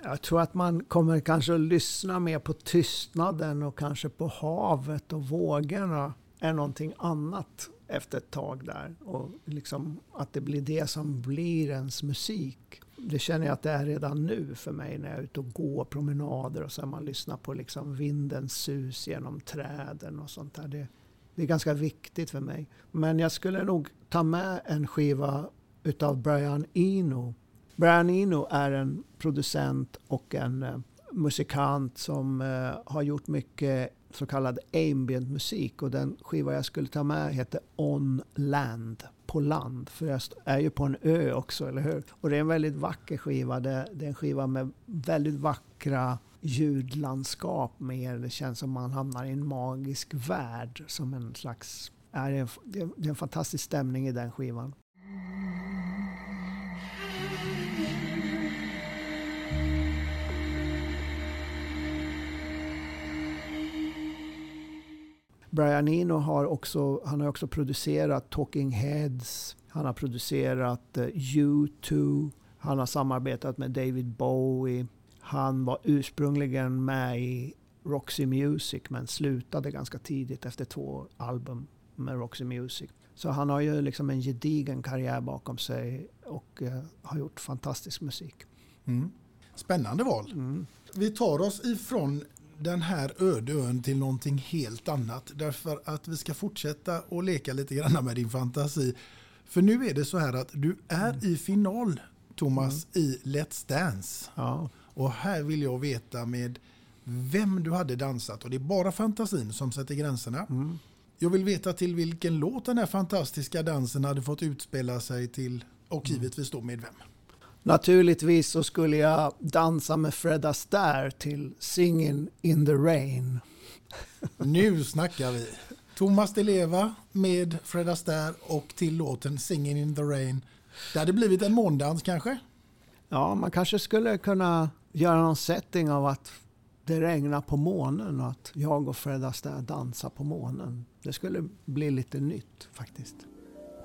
Jag tror att man kommer kanske att lyssna mer på tystnaden och kanske på havet och vågorna än någonting annat efter ett tag där. Och liksom att det blir det som blir ens musik. Det känner jag att det är redan nu för mig när jag är ute och går promenader och så man lyssnar på liksom vindens sus genom träden och sånt där. Det, det är ganska viktigt för mig. Men jag skulle nog ta med en skiva utav Brian Eno. Brian Eno är en producent och en eh, musikant som eh, har gjort mycket så kallad ambient musik. Och den skiva jag skulle ta med heter On Land, på land. För jag är ju på en ö också, eller hur? Och det är en väldigt vacker skiva. Det, det är en skiva med väldigt vackra ljudlandskap med. Det känns som man hamnar i en magisk värld. Som en slags... Är en, det är det är en fantastisk stämning i den skivan. Brian Eno har också, han har också producerat Talking Heads. Han har producerat eh, U2. Han har samarbetat med David Bowie. Han var ursprungligen med i Roxy Music men slutade ganska tidigt efter två album med Roxy Music. Så han har ju liksom en gedigen karriär bakom sig och eh, har gjort fantastisk musik. Mm. Spännande val. Mm. Vi tar oss ifrån den här öde ön till någonting helt annat. Därför att vi ska fortsätta och leka lite grann med din fantasi. För nu är det så här att du är i final, Thomas, i Let's Dance. Ja. Och här vill jag veta med vem du hade dansat. Och det är bara fantasin som sätter gränserna. Mm. Jag vill veta till vilken låt den här fantastiska dansen hade fått utspela sig till och givetvis då med vem. Naturligtvis så skulle jag dansa med Fred Astaire till Singin' in the Rain. Nu snackar vi. Thomas Di Leva med Fred Astaire och till låten Singing in the Rain. Det hade blivit en måndans kanske? Ja, man kanske skulle kunna göra någon setting av att det regnar på månen och att jag och Fred Astaire dansar på månen. Det skulle bli lite nytt faktiskt.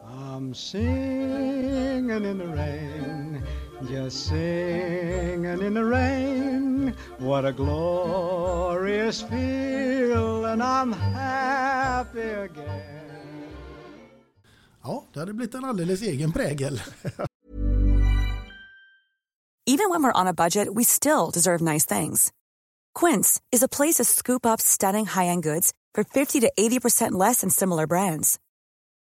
I'm singing in the rain, just singing in the rain. What a glorious feel, and I'm happy again. Ja, det hade blivit en alldeles egen prägel. Even when we're on a budget, we still deserve nice things. Quince is a place to scoop up stunning high-end goods for 50 to 80% less than similar brands.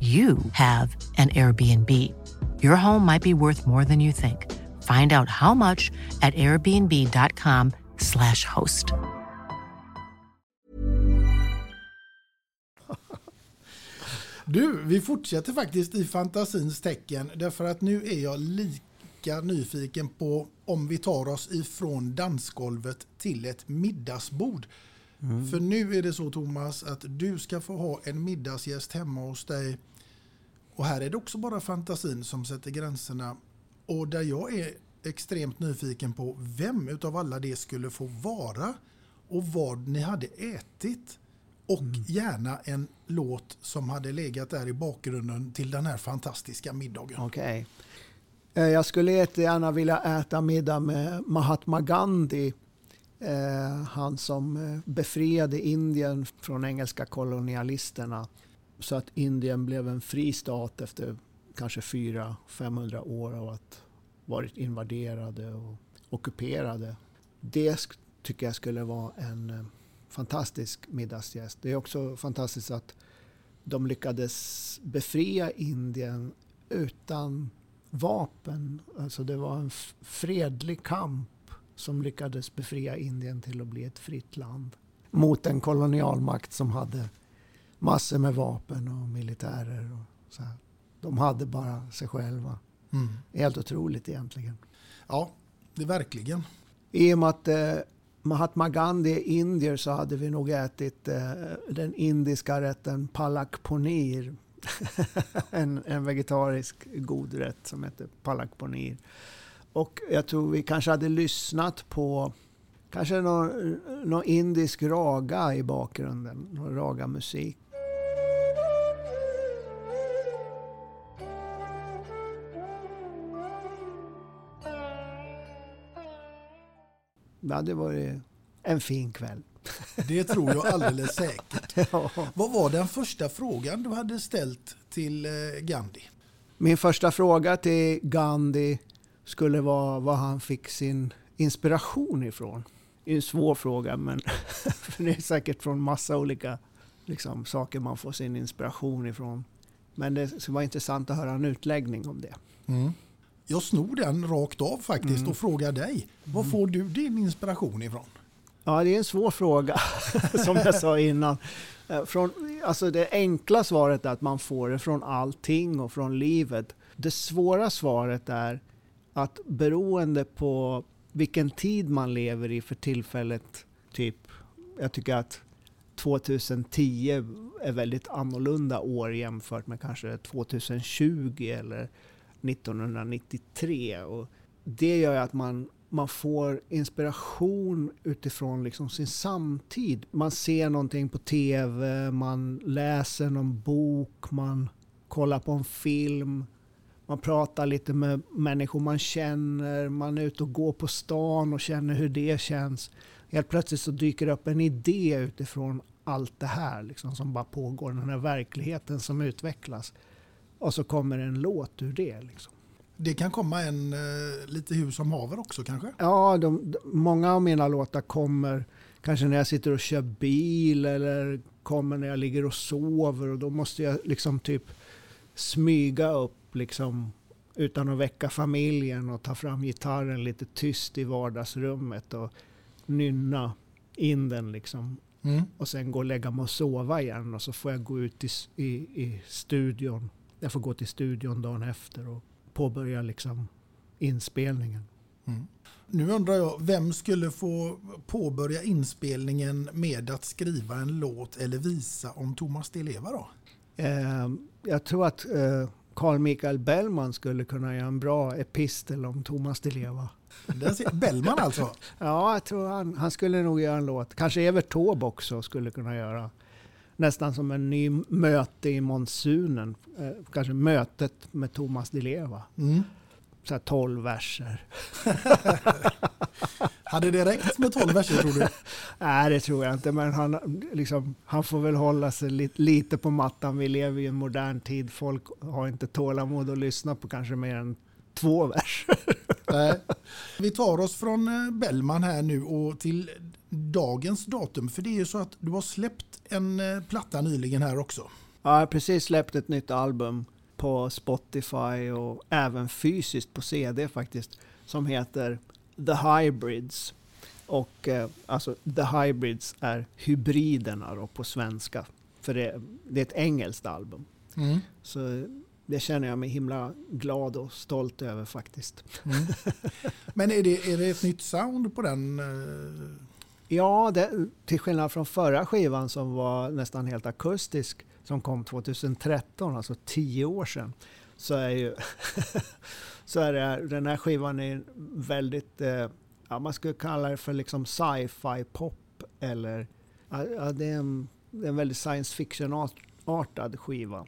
you have an Airbnb. Your home might be worth more than you think. Find out how much at airbnb.com/slash host. Du, vi fortsätter faktiskt i fantasins tecken därför att nu är jag lika nyfiken på om vi tar oss ifrån dansgolvet till ett middagsbord. För nu är det så Thomas att du ska få ha en middagsgäst hemma hos dig. Och här är det också bara fantasin som sätter gränserna. Och där jag är extremt nyfiken på vem utav alla det skulle få vara och vad ni hade ätit. Och gärna en låt som hade legat där i bakgrunden till den här fantastiska middagen. Okej. Eh, Jag skulle jättegärna vilja äta middag med Mahatma Gandhi. Eh, han som eh, befriade Indien från engelska kolonialisterna. Så att Indien blev en fri stat efter kanske 400-500 år av att varit invaderade och ockuperade. Det tycker jag skulle vara en eh, fantastisk middagsgäst. Det är också fantastiskt att de lyckades befria Indien utan vapen. Alltså det var en fredlig kamp som lyckades befria Indien till att bli ett fritt land. Mot en kolonialmakt som hade massor med vapen och militärer. Och så här. De hade bara sig själva. Mm. Helt otroligt egentligen. Ja, det är verkligen. I och med att eh, Mahatma Gandhi är indier så hade vi nog ätit eh, den indiska rätten palak ponir. en, en vegetarisk god rätt som heter palak ponir. Och jag tror vi kanske hade lyssnat på kanske någon, någon indisk raga i bakgrunden. Någon raga-musik. Det hade varit en fin kväll. Det tror jag alldeles säkert. Ja. Vad var den första frågan du hade ställt till eh, Gandhi? Min första fråga till Gandhi skulle vara var han fick sin inspiration ifrån. Det är en svår fråga men för det är säkert från massa olika liksom, saker man får sin inspiration ifrån. Men det skulle vara intressant att höra en utläggning om det. Jag snor den rakt av faktiskt Mm. och frågar dig. Var får du din inspiration ifrån? Ja, det är en svår fråga som jag sa innan. Eh, Från, alltså det enkla svaret är att man får det från allting och från livet. Det svåra svaret är att beroende på vilken tid man lever i för tillfället, typ, jag tycker att 2010 är väldigt annorlunda år jämfört med kanske 2020 eller 1993. Och det gör ju att man, man får inspiration utifrån liksom sin samtid. Man ser någonting på TV, man läser någon bok, man kollar på en film. Man pratar lite med människor man känner, man är ute och går på stan och känner hur det känns. Helt plötsligt så dyker det upp en idé utifrån allt det här liksom, som bara pågår, den här verkligheten som utvecklas. Och så kommer en låt ur det. Liksom. Det kan komma en eh, lite hur som haver också kanske? Ja, de, de, många av mina låtar kommer kanske när jag sitter och kör bil eller kommer när jag ligger och sover och då måste jag liksom typ smyga upp liksom utan att väcka familjen och ta fram gitarren lite tyst i vardagsrummet och nynna in den liksom. Mm. Och sen gå och lägga mig och sova igen och så får jag gå ut i, i, i studion. Jag får gå till studion dagen efter och påbörja liksom inspelningen. Nu undrar jag, vem skulle få påbörja inspelningen med att skriva en låt eller visa om Thomas Di Leva då? Eh, jag tror att eh, Carl Michael Bellman skulle kunna göra en bra epistel om Thomas Di Leva. Bellman alltså? Ja, jag tror han, han skulle nog göra en låt. Kanske Evert Taube också skulle kunna göra. Nästan som en ny möte i monsunen. Eh, kanske mötet med Thomas Di Leva. Mm. Så här 12 verser. Hade det räckt med 12 verser tror du? Nej, det tror jag inte. Men han, liksom, han får väl hålla sig lite, lite på mattan. Vi lever i en modern tid. Folk har inte tålamod att lyssna på kanske mer än två verser. Vi tar oss från eh, Bellman här nu och till dagens datum. För det är ju så att du har släppt en eh, platta nyligen här också. Ja, jag har precis släppt ett nytt album på Spotify och även fysiskt på CD faktiskt. Som heter The Hybrids. Och eh, alltså The Hybrids är hybriderna då på svenska. För det, det är ett engelskt album. Mm. Så det känner jag mig himla glad och stolt över faktiskt. Mm. Men är det, är det ett nytt sound på den? eh? Ja, det, till skillnad från förra skivan som var nästan helt akustisk som kom 2013, alltså tio år sedan, så är ju så är det, den här skivan är väldigt, eh, ja, man skulle kalla det för liksom sci-fi pop eller ja, det, är en, det är en väldigt science fiction-artad skiva.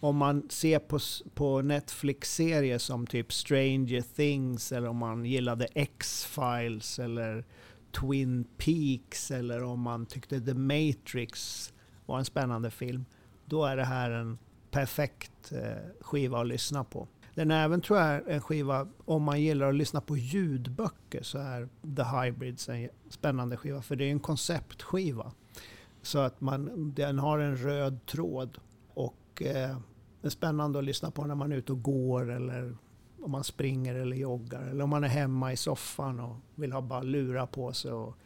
Om man ser på, på Netflix-serier som typ Stranger Things eller om man gillade X-Files eller Twin Peaks eller om man tyckte The Matrix var en spännande film. Då är det här en perfekt eh, skiva att lyssna på. Den är även tror jag en skiva, om man gillar att lyssna på ljudböcker så är The Hybrids en spännande skiva. För det är en konceptskiva. Så att man, den har en röd tråd. Och eh, är spännande att lyssna på när man är ute och går eller om man springer eller joggar. Eller om man är hemma i soffan och vill ha bara lura på sig och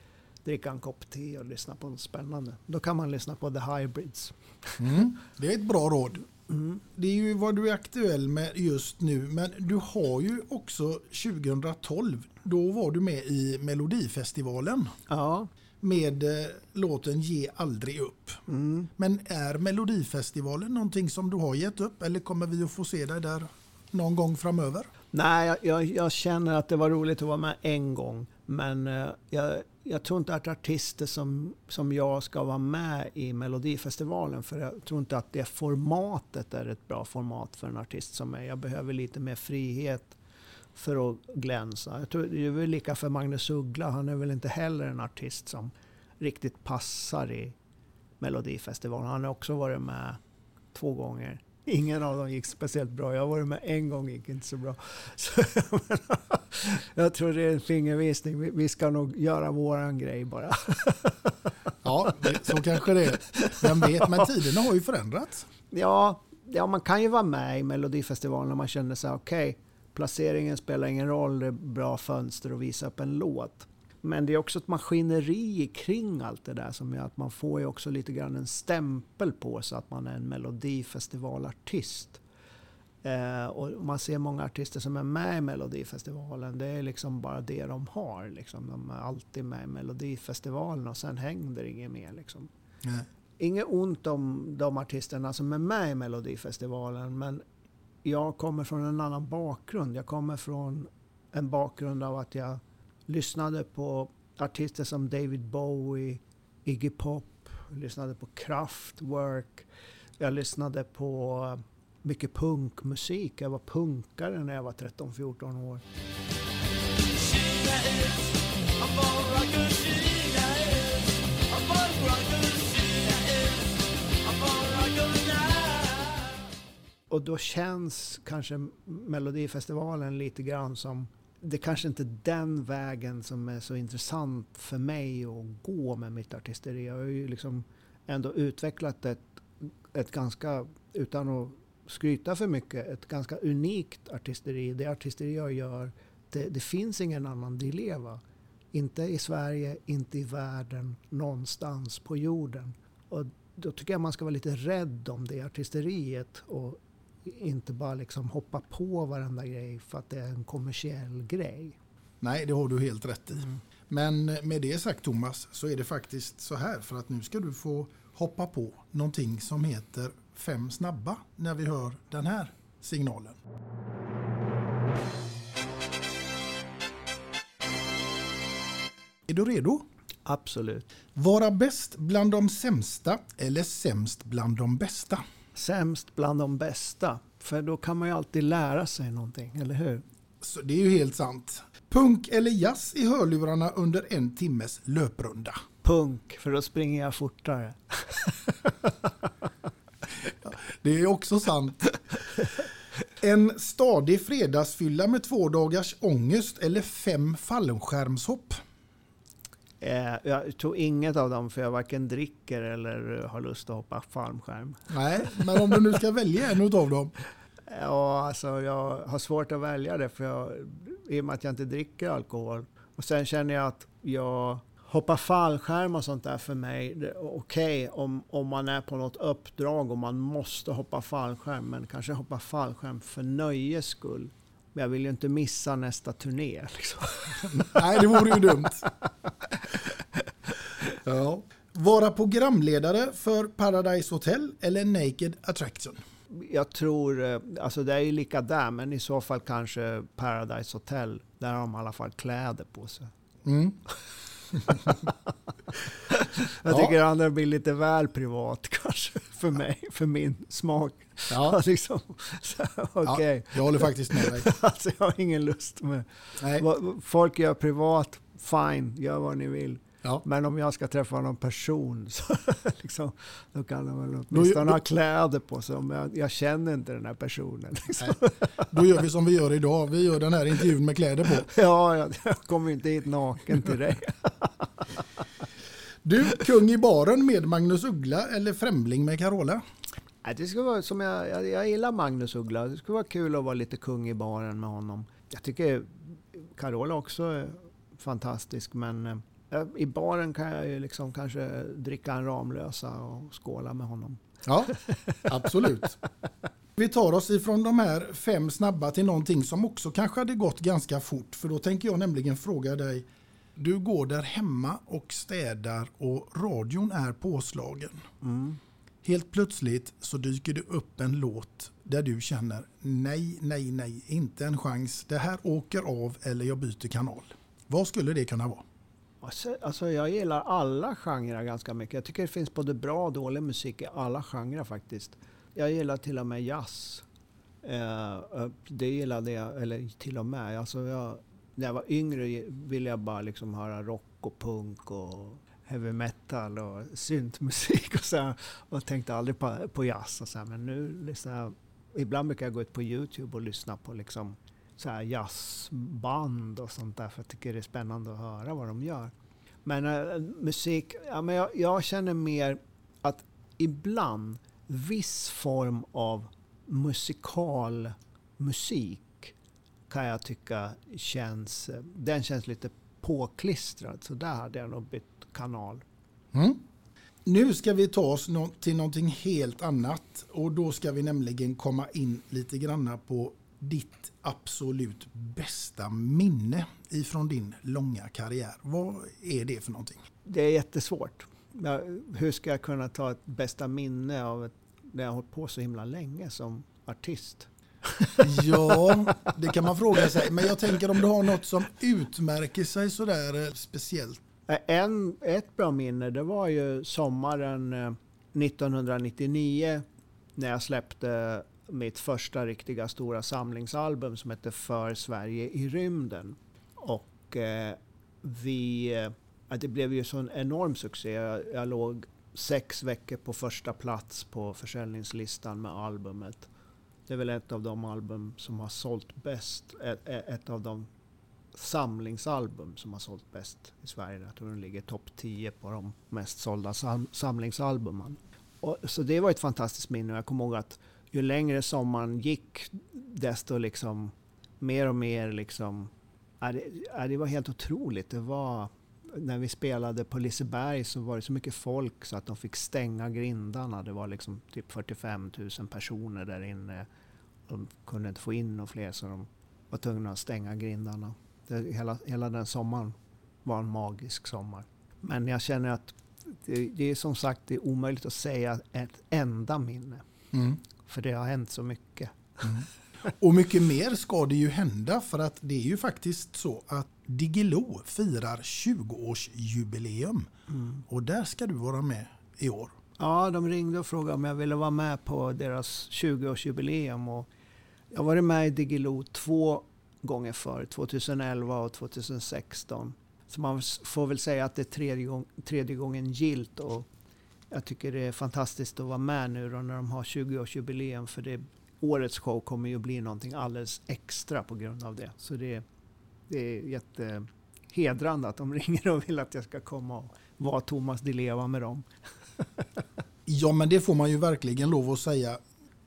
dricka en kopp te och lyssna på något spännande. Då kan man lyssna på The Hybrids. Mm. Det är ett bra råd. Mm. Det är ju vad du är aktuell med just nu, men du har ju också 2012, då var du med i Melodifestivalen. Ja. Med eh, låten Ge aldrig upp. Mm. Men är Melodifestivalen någonting som du har gett upp eller kommer vi att få se dig där någon gång framöver? Nej, jag, jag, jag känner att det var roligt att vara med en gång. Men eh, jag, jag tror inte att artister som, som jag ska vara med i Melodifestivalen. För jag tror inte att det formatet är ett bra format för en artist som mig. Jag behöver lite mer frihet för att glänsa. Jag tror det är väl lika för Magnus Uggla. Han är väl inte heller en artist som riktigt passar i Melodifestivalen. Han har också varit med två gånger. Ingen av dem gick speciellt bra. Jag varit med en gång, gick inte så bra. Så, jag tror det är en fingervisning. Vi, vi ska nog göra våran grej bara. Ja, så kanske det är. Vem vet, men tiderna har ju förändrats. Ja, ja, man kan ju vara med i Melodifestivalen när man känner sig okej, placeringen spelar ingen roll, det är bra fönster att visa upp en låt. Men det är också ett maskineri kring allt det där som gör att man får ju också lite grann en stämpel på sig att man är en Melodifestivalartist. Eh, och man ser många artister som är med i Melodifestivalen, det är liksom bara det de har. Liksom. De är alltid med i Melodifestivalen och sen händer inget mer. Liksom. Nej. Inget ont om de artisterna som är med i Melodifestivalen, men jag kommer från en annan bakgrund. Jag kommer från en bakgrund av att jag lyssnade på artister som David Bowie, Iggy Pop, lyssnade på Kraftwerk. Jag lyssnade på eh, mycket punkmusik. Jag var punkare när jag var 13-14 år. Och då känns kanske Melodifestivalen lite grann som det kanske inte är den vägen som är så intressant för mig att gå med mitt artisteri. Jag har ju liksom ändå utvecklat ett, ett ganska, utan att skryta för mycket, ett ganska unikt artisteri. Det artisteri jag gör, det, det finns ingen annan di leva. Inte i Sverige, inte i världen, någonstans på jorden. Och då tycker jag man ska vara lite rädd om det artisteriet och inte bara liksom hoppa på varenda grej för att det är en kommersiell grej. Nej, det har du helt rätt i. Men med det sagt Thomas så är det faktiskt så här för att nu ska du få hoppa på någonting som heter fem snabba när vi hör den här signalen. Är du redo? Absolut. Vara bäst bland de sämsta eller sämst bland de bästa? Sämst bland de bästa. För då kan man ju alltid lära sig någonting, eller hur? Så det är ju helt sant. Punk eller jazz i hörlurarna under en timmes löprunda? Punk, för då springer jag fortare. Det är också sant. En stadig fredagsfylla med två dagars ångest eller fem fallskärmshopp? Eh, jag tog inget av dem för jag varken dricker eller har lust att hoppa fallskärm. Nej, men om du nu ska välja en av dem? Ja, alltså jag har svårt att välja det för jag, i och med att jag inte dricker alkohol. Och sen känner jag att jag hoppar fallskärm och sånt där för mig. Okej, om, om man är på något uppdrag och man måste hoppa fallskärm, men kanske hoppa fallskärm för nöjes skull. Men jag vill ju inte missa nästa turné. Liksom. Nej, det vore ju dumt. Ja. Vara programledare för Paradise Hotel eller Naked Attraction? Jag tror, eh, alltså det är ju lika där, men i så fall kanske Paradise Hotel. Där har de i alla fall kläder på sig. Mm. Jag Ja. tycker det andra blir lite väl privat kanske för mig, för min smak. Ja. liksom, så, okej. Ja, jag håller faktiskt med dig. Alltså jag har ingen lust med... Nej. Folk gör privat, fine, gör vad ni vill. Ja. Men om jag ska träffa någon person så liksom, då kan de väl åtminstone då- ha kläder på sig. Om jag, jag känner inte den här personen. Liksom. Då gör vi som vi gör idag. Vi gör den här intervjun med kläder på. Ja, jag, jag kommer inte hit naken till dig. Du, kung i baren med Magnus Uggla eller Främling med Carola? Det skulle vara som jag, jag, jag gillar Magnus Uggla. Det skulle vara kul att vara lite kung i baren med honom. Jag tycker Carola också är fantastisk, men eh, i baren kan jag ju liksom kanske dricka en Ramlösa och skåla med honom. Ja, absolut. Vi tar oss ifrån de här fem snabba till någonting som också kanske hade gått ganska fort. För då tänker jag nämligen fråga dig. Du går där hemma och städar och radion är påslagen. Mm. Helt plötsligt så dyker det upp en låt där du känner nej, nej, nej, inte en chans. Det här åker av eller jag byter kanal. Vad skulle det kunna vara? Alltså, alltså, jag gillar alla genrer ganska mycket. Jag tycker det finns både bra och dålig musik i alla genrer faktiskt. Jag gillar till och med jazz. Eh, eh, det gillade jag, eller till och med. Alltså jag, när jag var yngre ville jag bara liksom höra rock och punk och heavy metal och syntmusik och så här, och tänkte aldrig på, på jazz och så här. Men nu lyssnar jag, ibland brukar jag gå ut på Youtube och lyssna på liksom så här jazzband och sånt där för jag tycker det är spännande att höra vad de gör. Men äh, musik, ja, men jag, jag känner mer att ibland viss form av musikal musik kan jag tycka känns, den känns lite påklistrad. Så där hade jag nog bytt kanal. Mm. Nu ska vi ta oss till någonting helt annat och då ska vi nämligen komma in lite granna på ditt absolut bästa minne ifrån din långa karriär. Vad är det för någonting? Det är jättesvårt. Hur ska jag kunna ta ett bästa minne av ett, när jag har hållit på så himla länge som artist? Ja, det kan man fråga sig. Men jag tänker om du har något som utmärker sig sådär eh, speciellt. En, ett bra minne det var ju sommaren 1999 eh, när jag släppte mitt första riktiga stora samlingsalbum som hette För Sverige i rymden. Och eh, vi, eh, det blev ju sån enorm succé. Jag, jag låg sex veckor på första plats på försäljningslistan med albumet. Det är väl ett av de album som har sålt bäst. Ett, ett av de samlingsalbum som har sålt bäst i Sverige. Jag tror den ligger topp 10 på de mest sålda sam samlingsalbumen. Och, så det var ett fantastiskt minne. Jag kommer ihåg att ju längre sommaren gick, desto liksom mer och mer liksom... Ja, det, ja, det var helt otroligt. Det var, när vi spelade på Liseberg så var det så mycket folk så att de fick stänga grindarna. Det var liksom typ 45 000 personer där inne. De kunde inte få in några fler så de var tvungna att stänga grindarna. Det, hela, hela den sommaren var en magisk sommar. Men jag känner att det, det är som sagt det är omöjligt att säga ett enda minne. Mm. För det har hänt så mycket. Mm. Och mycket mer ska det ju hända för att det är ju faktiskt så att Digilo firar 20-årsjubileum. Mm. Och där ska du vara med i år. Ja, de ringde och frågade om jag ville vara med på deras 20-årsjubileum. jag har varit med i Digilo två gånger förr, 2011 och 2016. Så man får väl säga att det är tredje, gång, tredje gången gilt. Och jag tycker det är fantastiskt att vara med nu då när de har 20-årsjubileum. För det, årets show kommer ju bli någonting alldeles extra på grund av det. Så det, det är jättehedrande att de ringer och vill att jag ska komma och vara Thomas Di Leva med dem. ja, men det får man ju verkligen lov att säga.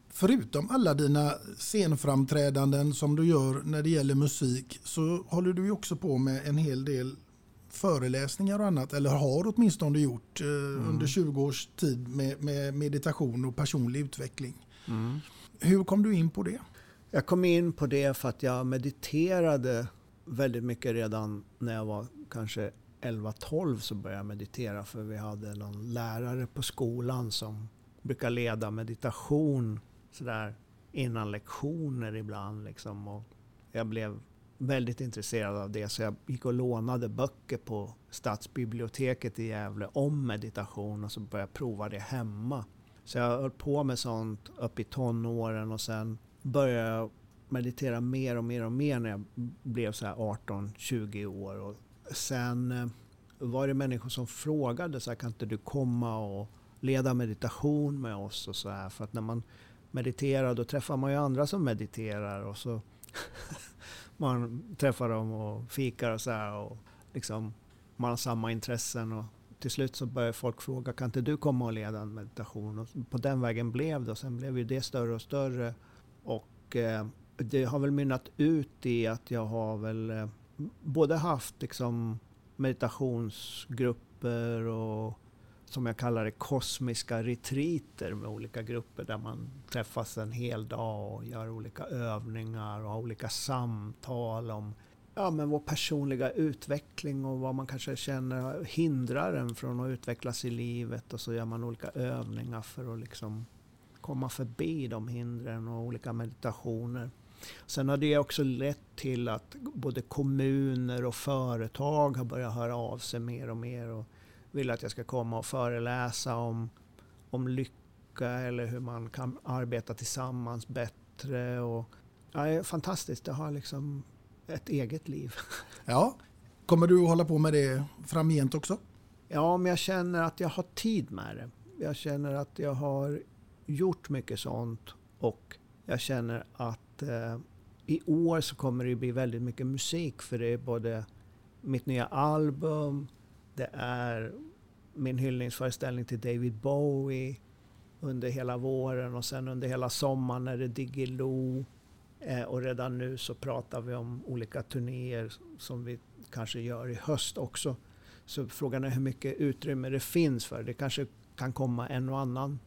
Förutom alla dina scenframträdanden som du gör när det gäller musik så håller du ju också på med en hel del föreläsningar och annat, eller har åtminstone gjort eh, mm. under 20 års tid med, med, meditation och personlig utveckling. Mm. Hur kom du in på det? Jag kom in på det för att jag mediterade väldigt mycket redan när jag var kanske 11-12 så började jag meditera för vi hade någon lärare på skolan som brukar leda meditation sådär innan lektioner ibland. Liksom. Och jag blev väldigt intresserad av det så jag gick och lånade böcker på stadsbiblioteket i Gävle om meditation och så började jag prova det hemma. Så jag höll på med sånt upp i tonåren och sen började jag meditera mer och mer och mer när jag blev så 18-20 år. Och sen eh, var det människor som frågade så här, kan inte du komma och leda meditation med oss och så här. För att när man mediterar då träffar man ju andra som mediterar och så man träffar dem och fikar och så här. Och liksom, man har samma intressen. Och till slut så börjar folk fråga, kan inte du komma och leda en meditation? Och på den vägen blev det. Och sen blev ju det större och större. Och eh, det har väl mynnat ut i att jag har väl eh, både haft liksom meditationsgrupper och som jag kallar det, kosmiska retriter med olika grupper där man träffas en hel dag och gör olika övningar och har olika samtal om ja, men vår personliga utveckling och vad man kanske känner hindrar en från att utvecklas i livet och så gör man olika övningar för att liksom komma förbi de hindren och olika meditationer. Sen har det också lett till att både kommuner och företag har börjat höra av sig mer och mer och vill att jag ska komma och föreläsa om, om lycka eller hur man kan arbeta tillsammans bättre. Och, ja, det är fantastiskt. Det har liksom ett eget liv. Ja, kommer du att hålla på med det framgent också? Ja, men jag känner att jag har tid med det. Jag känner att jag har gjort mycket sånt och jag känner att eh, i år så kommer det bli väldigt mycket musik för det är både mitt nya album, det är min hyllningsföreställning till David Bowie under hela våren och sen under hela sommaren är det Diggiloo. Eh, och redan nu så pratar vi om olika turnéer som vi kanske gör i höst också. Så frågan är hur mycket utrymme det finns för. Det kanske kan komma en och annan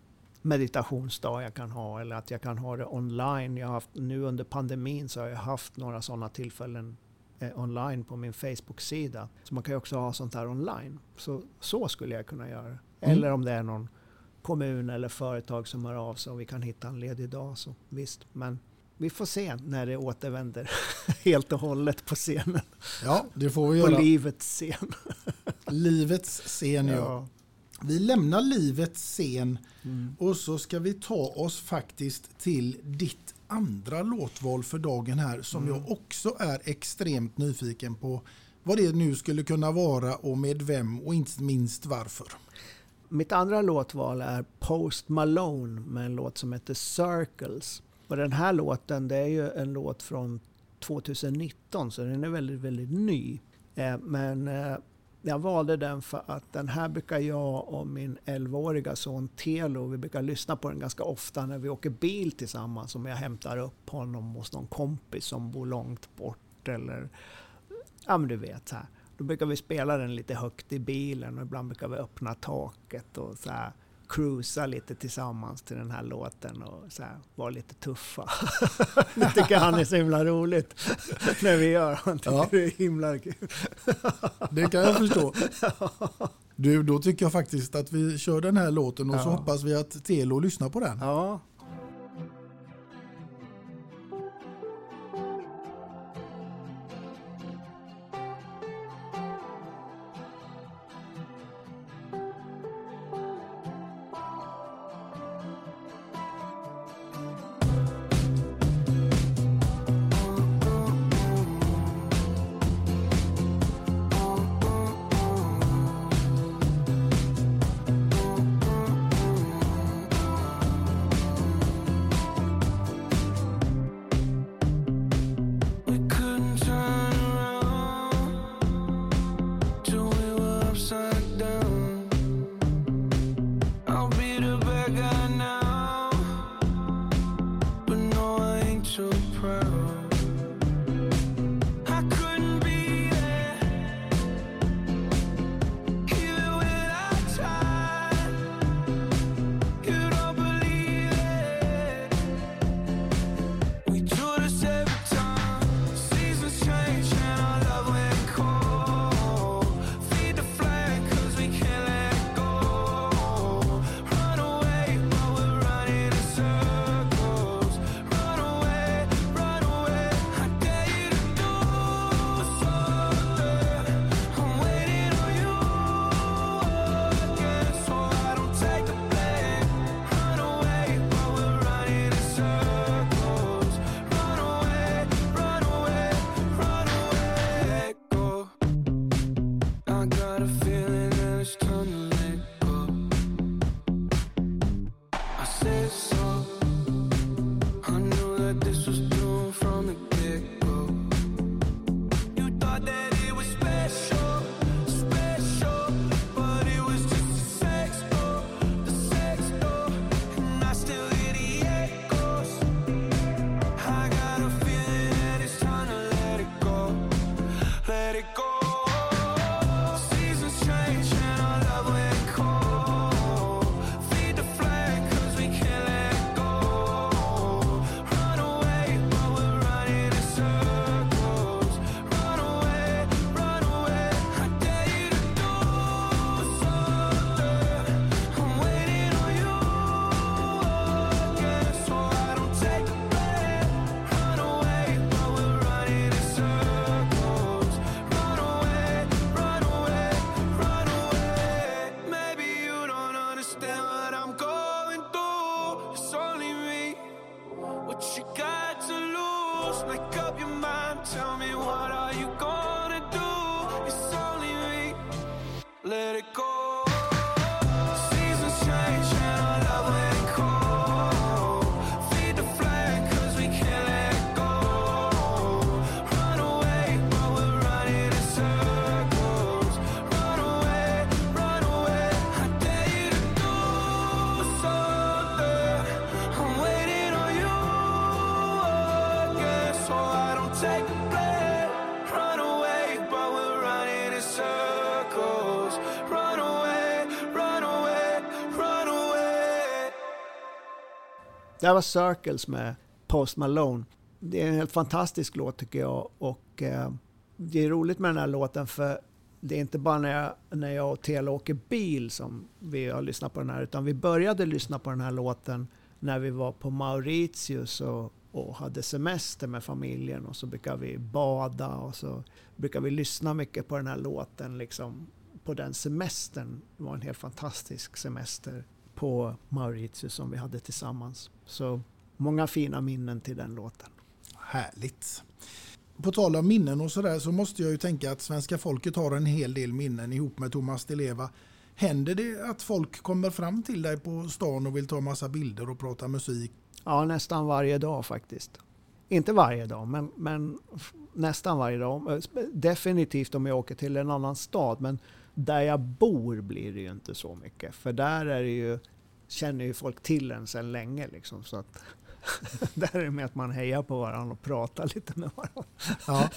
meditationsdag jag kan ha eller att jag kan ha det online. Jag har haft, nu under pandemin så har jag haft några sådana tillfällen eh, online på min Facebook-sida. Så man kan ju också ha sånt här online. Så, så skulle jag kunna göra. Mm. Eller om det är någon kommun eller företag som hör av sig och vi kan hitta en ledig dag så visst. Men vi får se när det återvänder helt och hållet på scenen. Ja, det får vi På göra. livets scen. Livets scen, ja. Ja. Vi lämnar livets scen Mm. och så ska vi ta oss faktiskt till ditt andra låtval för dagen här som Mm. jag också är extremt nyfiken på vad det nu skulle kunna vara och med vem och inte minst varför. Mitt andra låtval är Post Malone med en låt som heter Circles. Och den här låten det är ju en låt från 2019 så den är väldigt, väldigt ny. Eh, men eh, jag valde den för att den här brukar jag och min 11-åriga son Telo, vi brukar lyssna på den ganska ofta när vi åker bil tillsammans. Om jag hämtar upp honom hos någon kompis som bor långt bort eller ja men du vet så här. Då brukar vi spela den lite högt i bilen och ibland brukar vi öppna taket och så här cruisa lite tillsammans till den här låten och så här, vara lite tuffa. det tycker han är så himla roligt när vi gör. Han tycker Ja. det är himla kul. Det kan jag förstå. Du, då tycker jag faktiskt att vi kör den här låten och så Ja. hoppas vi att Telo lyssnar på den. Ja. Det här var Circles med Post Malone. Det är en helt fantastisk låt tycker jag och eh, det är roligt med den här låten för det är inte bara när jag, när jag och Tela åker bil som vi har lyssnat på den här utan vi började lyssna på den här låten när vi var på Mauritius och, och hade semester med familjen och så brukar vi bada och så brukar vi lyssna mycket på den här låten liksom på den semestern. Det var en helt fantastisk semester på Mauritius som vi hade tillsammans. Så många fina minnen till den låten. Härligt. På tal om minnen och sådär så måste jag ju tänka att svenska folket har en hel del minnen ihop med Thomas Di Leva. Händer det att folk kommer fram till dig på stan och vill ta massa bilder och prata musik? Ja, nästan varje dag faktiskt. Inte varje dag, men, men nästan varje dag. Eh, Definitivt om jag åker till en annan stad, men där jag bor blir det ju inte så mycket. För där är det ju, känner ju folk till en sedan länge. Liksom, så att där är det med att man hejar på varandra och pratar lite med varandra. Ja.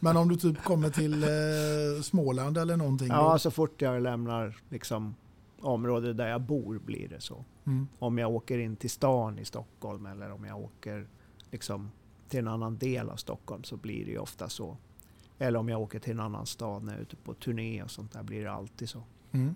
Men om du typ kommer till eh, Småland eller någonting? Ja, då? så fort jag lämnar liksom, området där jag bor blir det så. Mm. Om jag åker in till stan i Stockholm eller om jag åker liksom, till en annan del av Stockholm så blir det ju ofta så. Eller om jag åker till en annan stad när jag är ute på turné och sånt där blir det alltid så. Mm.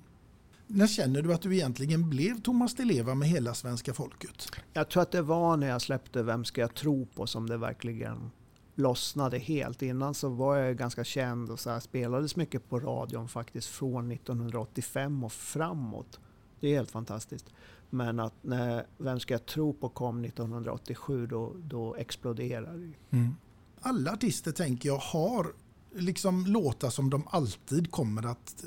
När känner du att du egentligen blev Thomas Di Leva med hela svenska folket? Jag tror att det var när jag släppte Vem ska jag tro på som det verkligen lossnade helt. Innan så var jag ganska känd och så här, spelades mycket på radion faktiskt från 1985 och framåt. Det är helt fantastiskt. Men att när Vem ska jag tro på kom 1987 då, då exploderade det. Mm. Alla artister tänker jag har liksom låtar som de alltid kommer att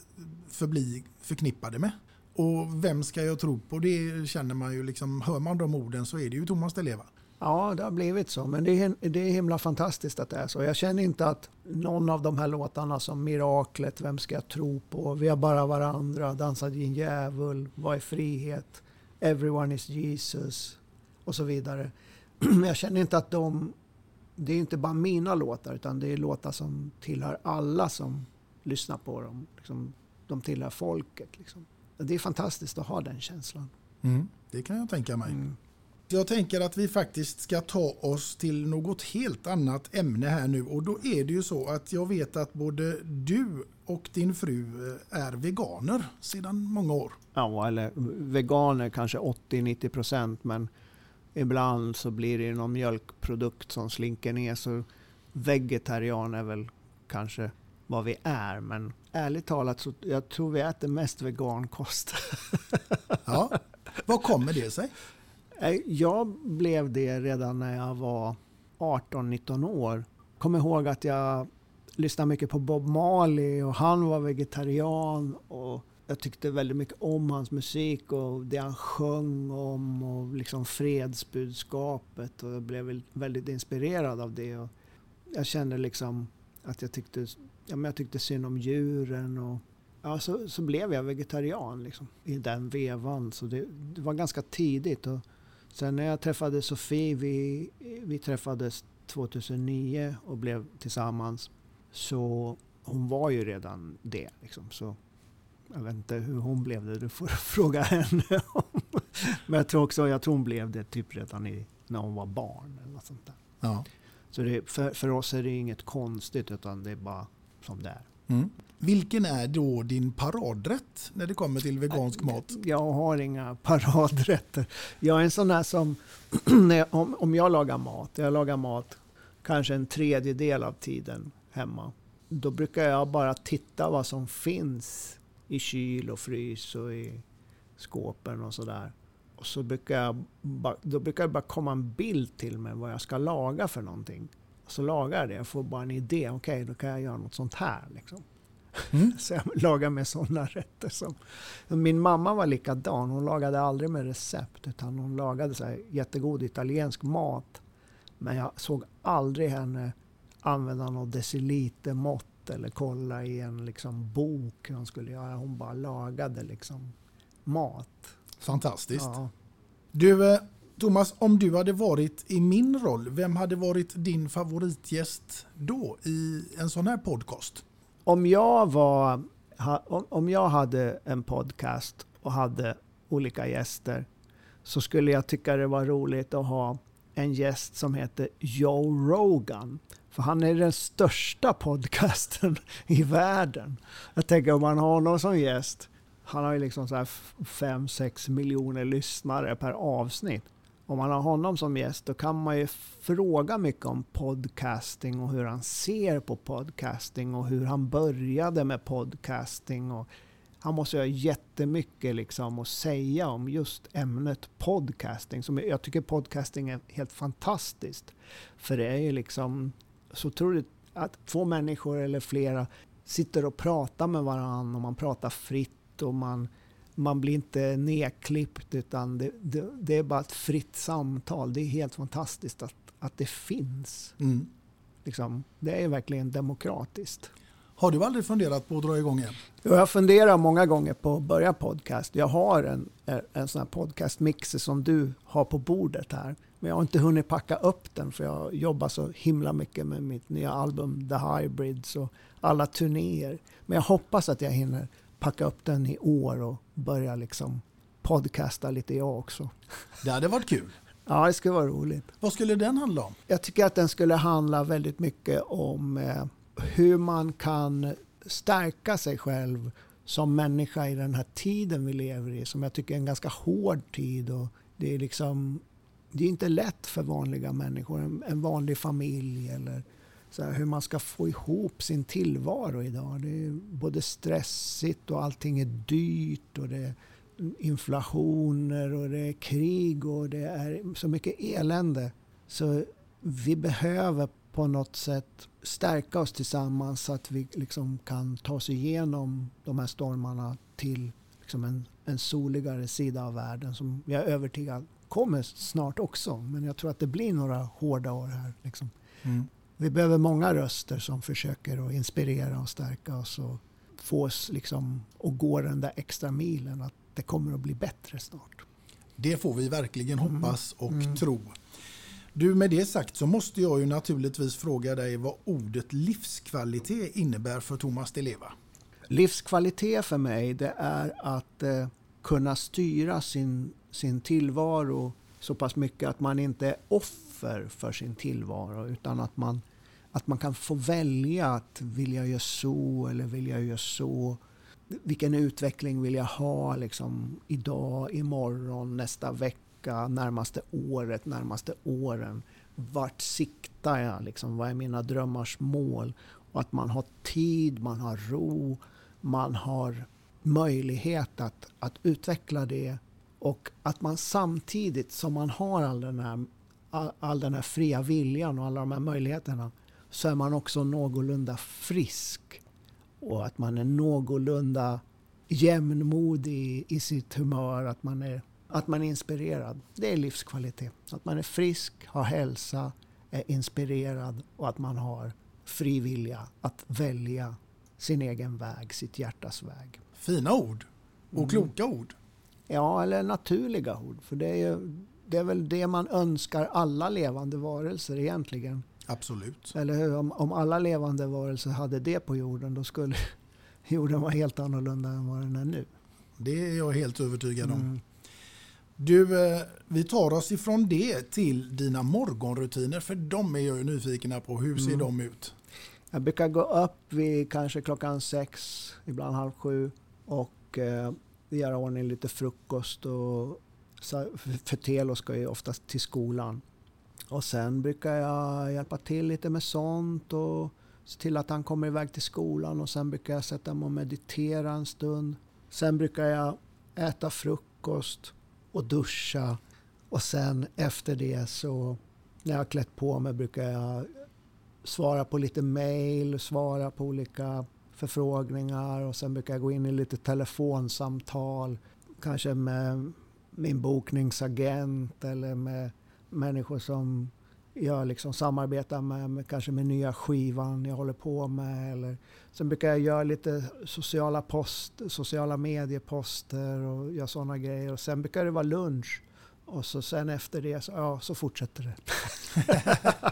förbli förknippade med. Och vem ska jag tro på? Det känner man ju liksom, hör man de orden så är det ju Thomas Di Leva. Ja, det har blivit så. Men det är, det är himla fantastiskt att det är så. Jag känner inte att någon av de här låtarna som Miraklet, Vem ska jag tro på, Vi har bara varandra, Dansa din djävul, Vad är frihet, Everyone is Jesus och så vidare. Jag känner inte att de... Det är inte bara mina låtar utan det är låtar som tillhör alla som lyssnar på dem. Liksom, de tillhör folket. Liksom. Det är fantastiskt att ha den känslan. Mm. Det kan jag tänka mig. Jag tänker att vi faktiskt ska ta oss till något helt annat ämne här nu och då är det ju så att jag vet att både du och din fru eh, är veganer sedan många år. Ja, eller veganer kanske 80-90 procent men ibland så blir det någon mjölkprodukt som slinker ner så vegetarian är väl kanske vad vi är men ärligt talat så jag tror vi äter mest vegankost. Ja. Vad kommer det sig? Eh, Jag blev det redan när jag var 18-19 år. Kommer ihåg att jag lyssnade mycket på Bob Marley och han var vegetarian. Och jag tyckte väldigt mycket om hans musik och det han sjöng om och liksom fredsbudskapet. Och jag blev väldigt inspirerad av det. Och jag kände liksom att jag tyckte, ja, men jag tyckte synd om djuren. Och, ja, så, så blev jag vegetarian liksom, i den vevan. Så det, det var ganska tidigt. Och sen när jag träffade Sofie, vi, vi träffades 2009 och blev tillsammans. Så hon var ju redan det. Liksom. Så jag vet inte hur hon blev det, du får fråga henne om. Men jag tror också jag tror hon blev det typ redan i, när hon var barn. Eller något sånt där. Ja. Så det, för, för oss är det inget konstigt utan det är bara som det är. Mm. Vilken är då din paradrätt när det kommer till vegansk mat? Jag har inga paradrätter. Jag är en sån där som, om, om jag lagar mat, jag lagar mat kanske en tredjedel av tiden hemma. Då brukar jag bara titta vad som finns i kyl och frys och i skåpen och sådär. Och så brukar jag, då brukar det bara komma en bild till mig vad jag ska laga för någonting. Så lagar jag det, jag får bara en idé. Okej, då kan jag göra något sånt här. Liksom. Mm. så jag lagar med sådana rätter. Som, min mamma var likadan. Hon lagade aldrig med recept. Utan hon lagade så här jättegod italiensk mat. Men jag såg aldrig henne använda något decilitermått eller kolla i en liksom, bok hur hon skulle göra. Hon bara lagade liksom mat. Fantastiskt. Ja. Du, eh, Thomas, om du hade varit i min roll, vem hade varit din favoritgäst då i en sån här podcast? Om jag, var, om jag hade en podcast och hade olika gäster så skulle jag tycka det var roligt att ha en gäst som heter Joe Rogan. För han är den största podcasten i världen. Jag tänker om man har honom som gäst. Han har ju liksom så här 5-6 miljoner lyssnare per avsnitt. Om man har honom som gäst då kan man ju fråga mycket om podcasting och hur han ser på podcasting och hur han började med podcasting. Och han måste ha jättemycket liksom att säga om just ämnet podcasting. Som jag tycker podcasting är helt fantastiskt. För det är ju liksom så otroligt att två människor eller flera sitter och pratar med varandra och man pratar fritt och man, man blir inte nedklippt utan det, det, det är bara ett fritt samtal. Det är helt fantastiskt att, att det finns. Mm. Liksom, det är verkligen demokratiskt. Har du aldrig funderat på att dra igång en? Jag funderar många gånger på att börja podcast. Jag har en, en sån här podcastmixer som du har på bordet här. Men jag har inte hunnit packa upp den för jag jobbar så himla mycket med mitt nya album The Hybrids och alla turnéer. Men jag hoppas att jag hinner packa upp den i år och börja liksom podcasta lite jag också. Det hade varit kul. Ja, det skulle vara roligt. Vad skulle den handla om? Jag tycker att den skulle handla väldigt mycket om eh, hur man kan stärka sig själv som människa i den här tiden vi lever i. Som jag tycker är en ganska hård tid. Och det är liksom det är inte lätt för vanliga människor, en, en vanlig familj eller så här, hur man ska få ihop sin tillvaro idag. Det är både stressigt och allting är dyrt och det är inflationer och det är krig och det är så mycket elände. Så vi behöver på något sätt stärka oss tillsammans så att vi liksom kan ta oss igenom de här stormarna till liksom en, en soligare sida av världen som jag är övertygad kommer snart också. Men jag tror att det blir några hårda år här. Liksom. Mm. Vi behöver många röster som försöker att inspirera och stärka oss och få oss liksom att gå den där extra milen. Att det kommer att bli bättre snart. Det får vi verkligen hoppas och Mm. tro. Du, med det sagt så måste jag ju naturligtvis fråga dig vad ordet livskvalitet innebär för Thomas Di Leva. Livskvalitet för mig det är att eh, kunna styra sin, sin tillvaro så pass mycket att man inte är offer för sin tillvaro utan att man, att man kan få välja att vill jag göra så eller vill jag göra så. Vilken utveckling vill jag ha liksom, idag, imorgon, nästa vecka, närmaste året, närmaste åren. Vart siktar jag? Liksom, vad är mina drömmars mål? Och att man har tid, man har ro, man har möjlighet att, att utveckla det och att man samtidigt som man har all den, här, all, all den här fria viljan och alla de här möjligheterna så är man också någorlunda frisk och att man är någorlunda jämnmodig i sitt humör, att man är, att man är inspirerad. Det är livskvalitet. Att man är frisk, har hälsa, är inspirerad och att man har fri vilja att välja sin egen väg, sitt hjärtas väg. Fina ord och Mm. kloka ord. Ja, eller naturliga ord. För det är, ju, det är väl det man önskar alla levande varelser egentligen. Absolut. Eller hur? Om, om alla levande varelser hade det på jorden då skulle jorden vara helt annorlunda än vad den är nu. Det är jag helt övertygad om. Mm. Du, eh, vi tar oss ifrån det till dina morgonrutiner för de är jag ju nyfikna på. Hur ser Mm. de ut? Jag brukar gå upp vid kanske klockan sex, ibland halv sju och eh, göra ordning lite frukost. Och, för Telo ska ju oftast till skolan. Och sen brukar jag hjälpa till lite med sånt och se till att han kommer iväg till skolan och sen brukar jag sätta mig och meditera en stund. Sen brukar jag äta frukost och duscha och sen efter det så när jag har klätt på mig brukar jag svara på lite mail, svara på olika förfrågningar och sen brukar jag gå in i lite telefonsamtal. Kanske med min bokningsagent eller med människor som jag liksom samarbetar med, med, kanske med nya skivan jag håller på med. Eller, sen brukar jag göra lite sociala, post, sociala medieposter och göra sådana grejer. Och sen brukar det vara lunch. Och så sen efter det så, ja, så fortsätter det.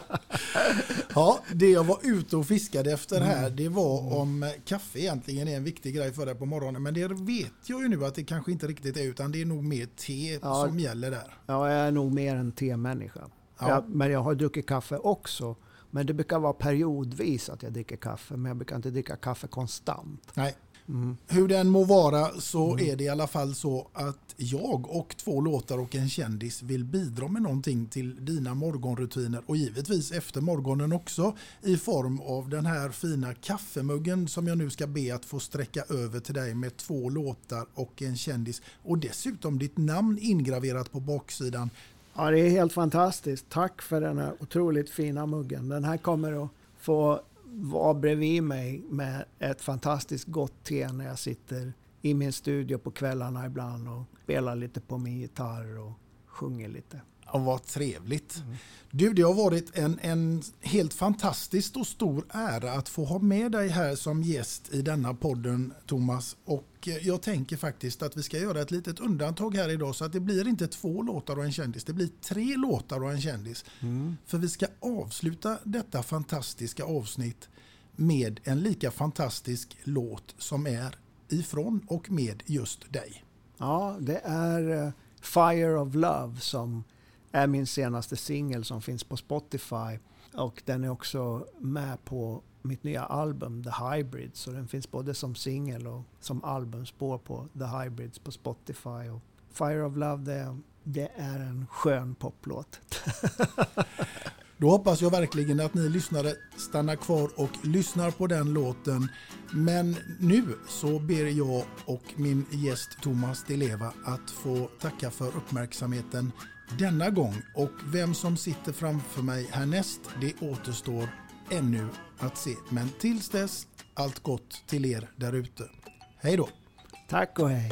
Ja, det jag var ute och fiskade efter här, Mm. det var om kaffe egentligen är en viktig grej för dig på morgonen. Men det vet jag ju nu att det kanske inte riktigt är, utan det är nog mer te Ja. som gäller där. Ja, jag är nog mer en temänniska. Ja. Jag, men jag har druckit kaffe också. Men det brukar vara periodvis att jag dricker kaffe. Men jag brukar inte dricka kaffe konstant. Nej. Mm. Hur den må vara så är det i alla fall så att jag och två låtar och en kändis vill bidra med någonting till dina morgonrutiner och givetvis efter morgonen också i form av den här fina kaffemuggen som jag nu ska be att få sträcka över till dig med två låtar och en kändis och dessutom ditt namn ingraverat på baksidan. Ja, det är helt fantastiskt. Tack för den här otroligt fina muggen. Den här kommer att få vara bredvid mig med ett fantastiskt gott te när jag sitter i min studio på kvällarna ibland och spelar lite på min gitarr och sjunger lite. Ja, vad trevligt. Du, det har varit en, en helt fantastiskt och stor ära att få ha med dig här som gäst i denna podden, Thomas. Och eh, jag tänker faktiskt att vi ska göra ett litet undantag här idag så att det blir inte två låtar och en kändis, det blir tre låtar och en kändis. För vi ska avsluta detta fantastiska avsnitt med en lika fantastisk låt som är ifrån och med just dig. Ja, det är eh, Fire of Love som är min senaste singel som finns på Spotify. Och den är också med på mitt nya album The Hybrid. Så den finns både som singel och som albumspår på The Hybrids på Spotify. Och Fire of Love det, det är en skön poplåt. Då hoppas jag verkligen att ni lyssnare stannar kvar och lyssnar på den låten. Men nu så ber jag och min gäst Thomas Di Leva att få tacka för uppmärksamheten denna gång. Och vem som sitter framför mig härnäst, det återstår ännu att se. Men tills dess, allt gott till er där ute. Hej då! Tack och hej!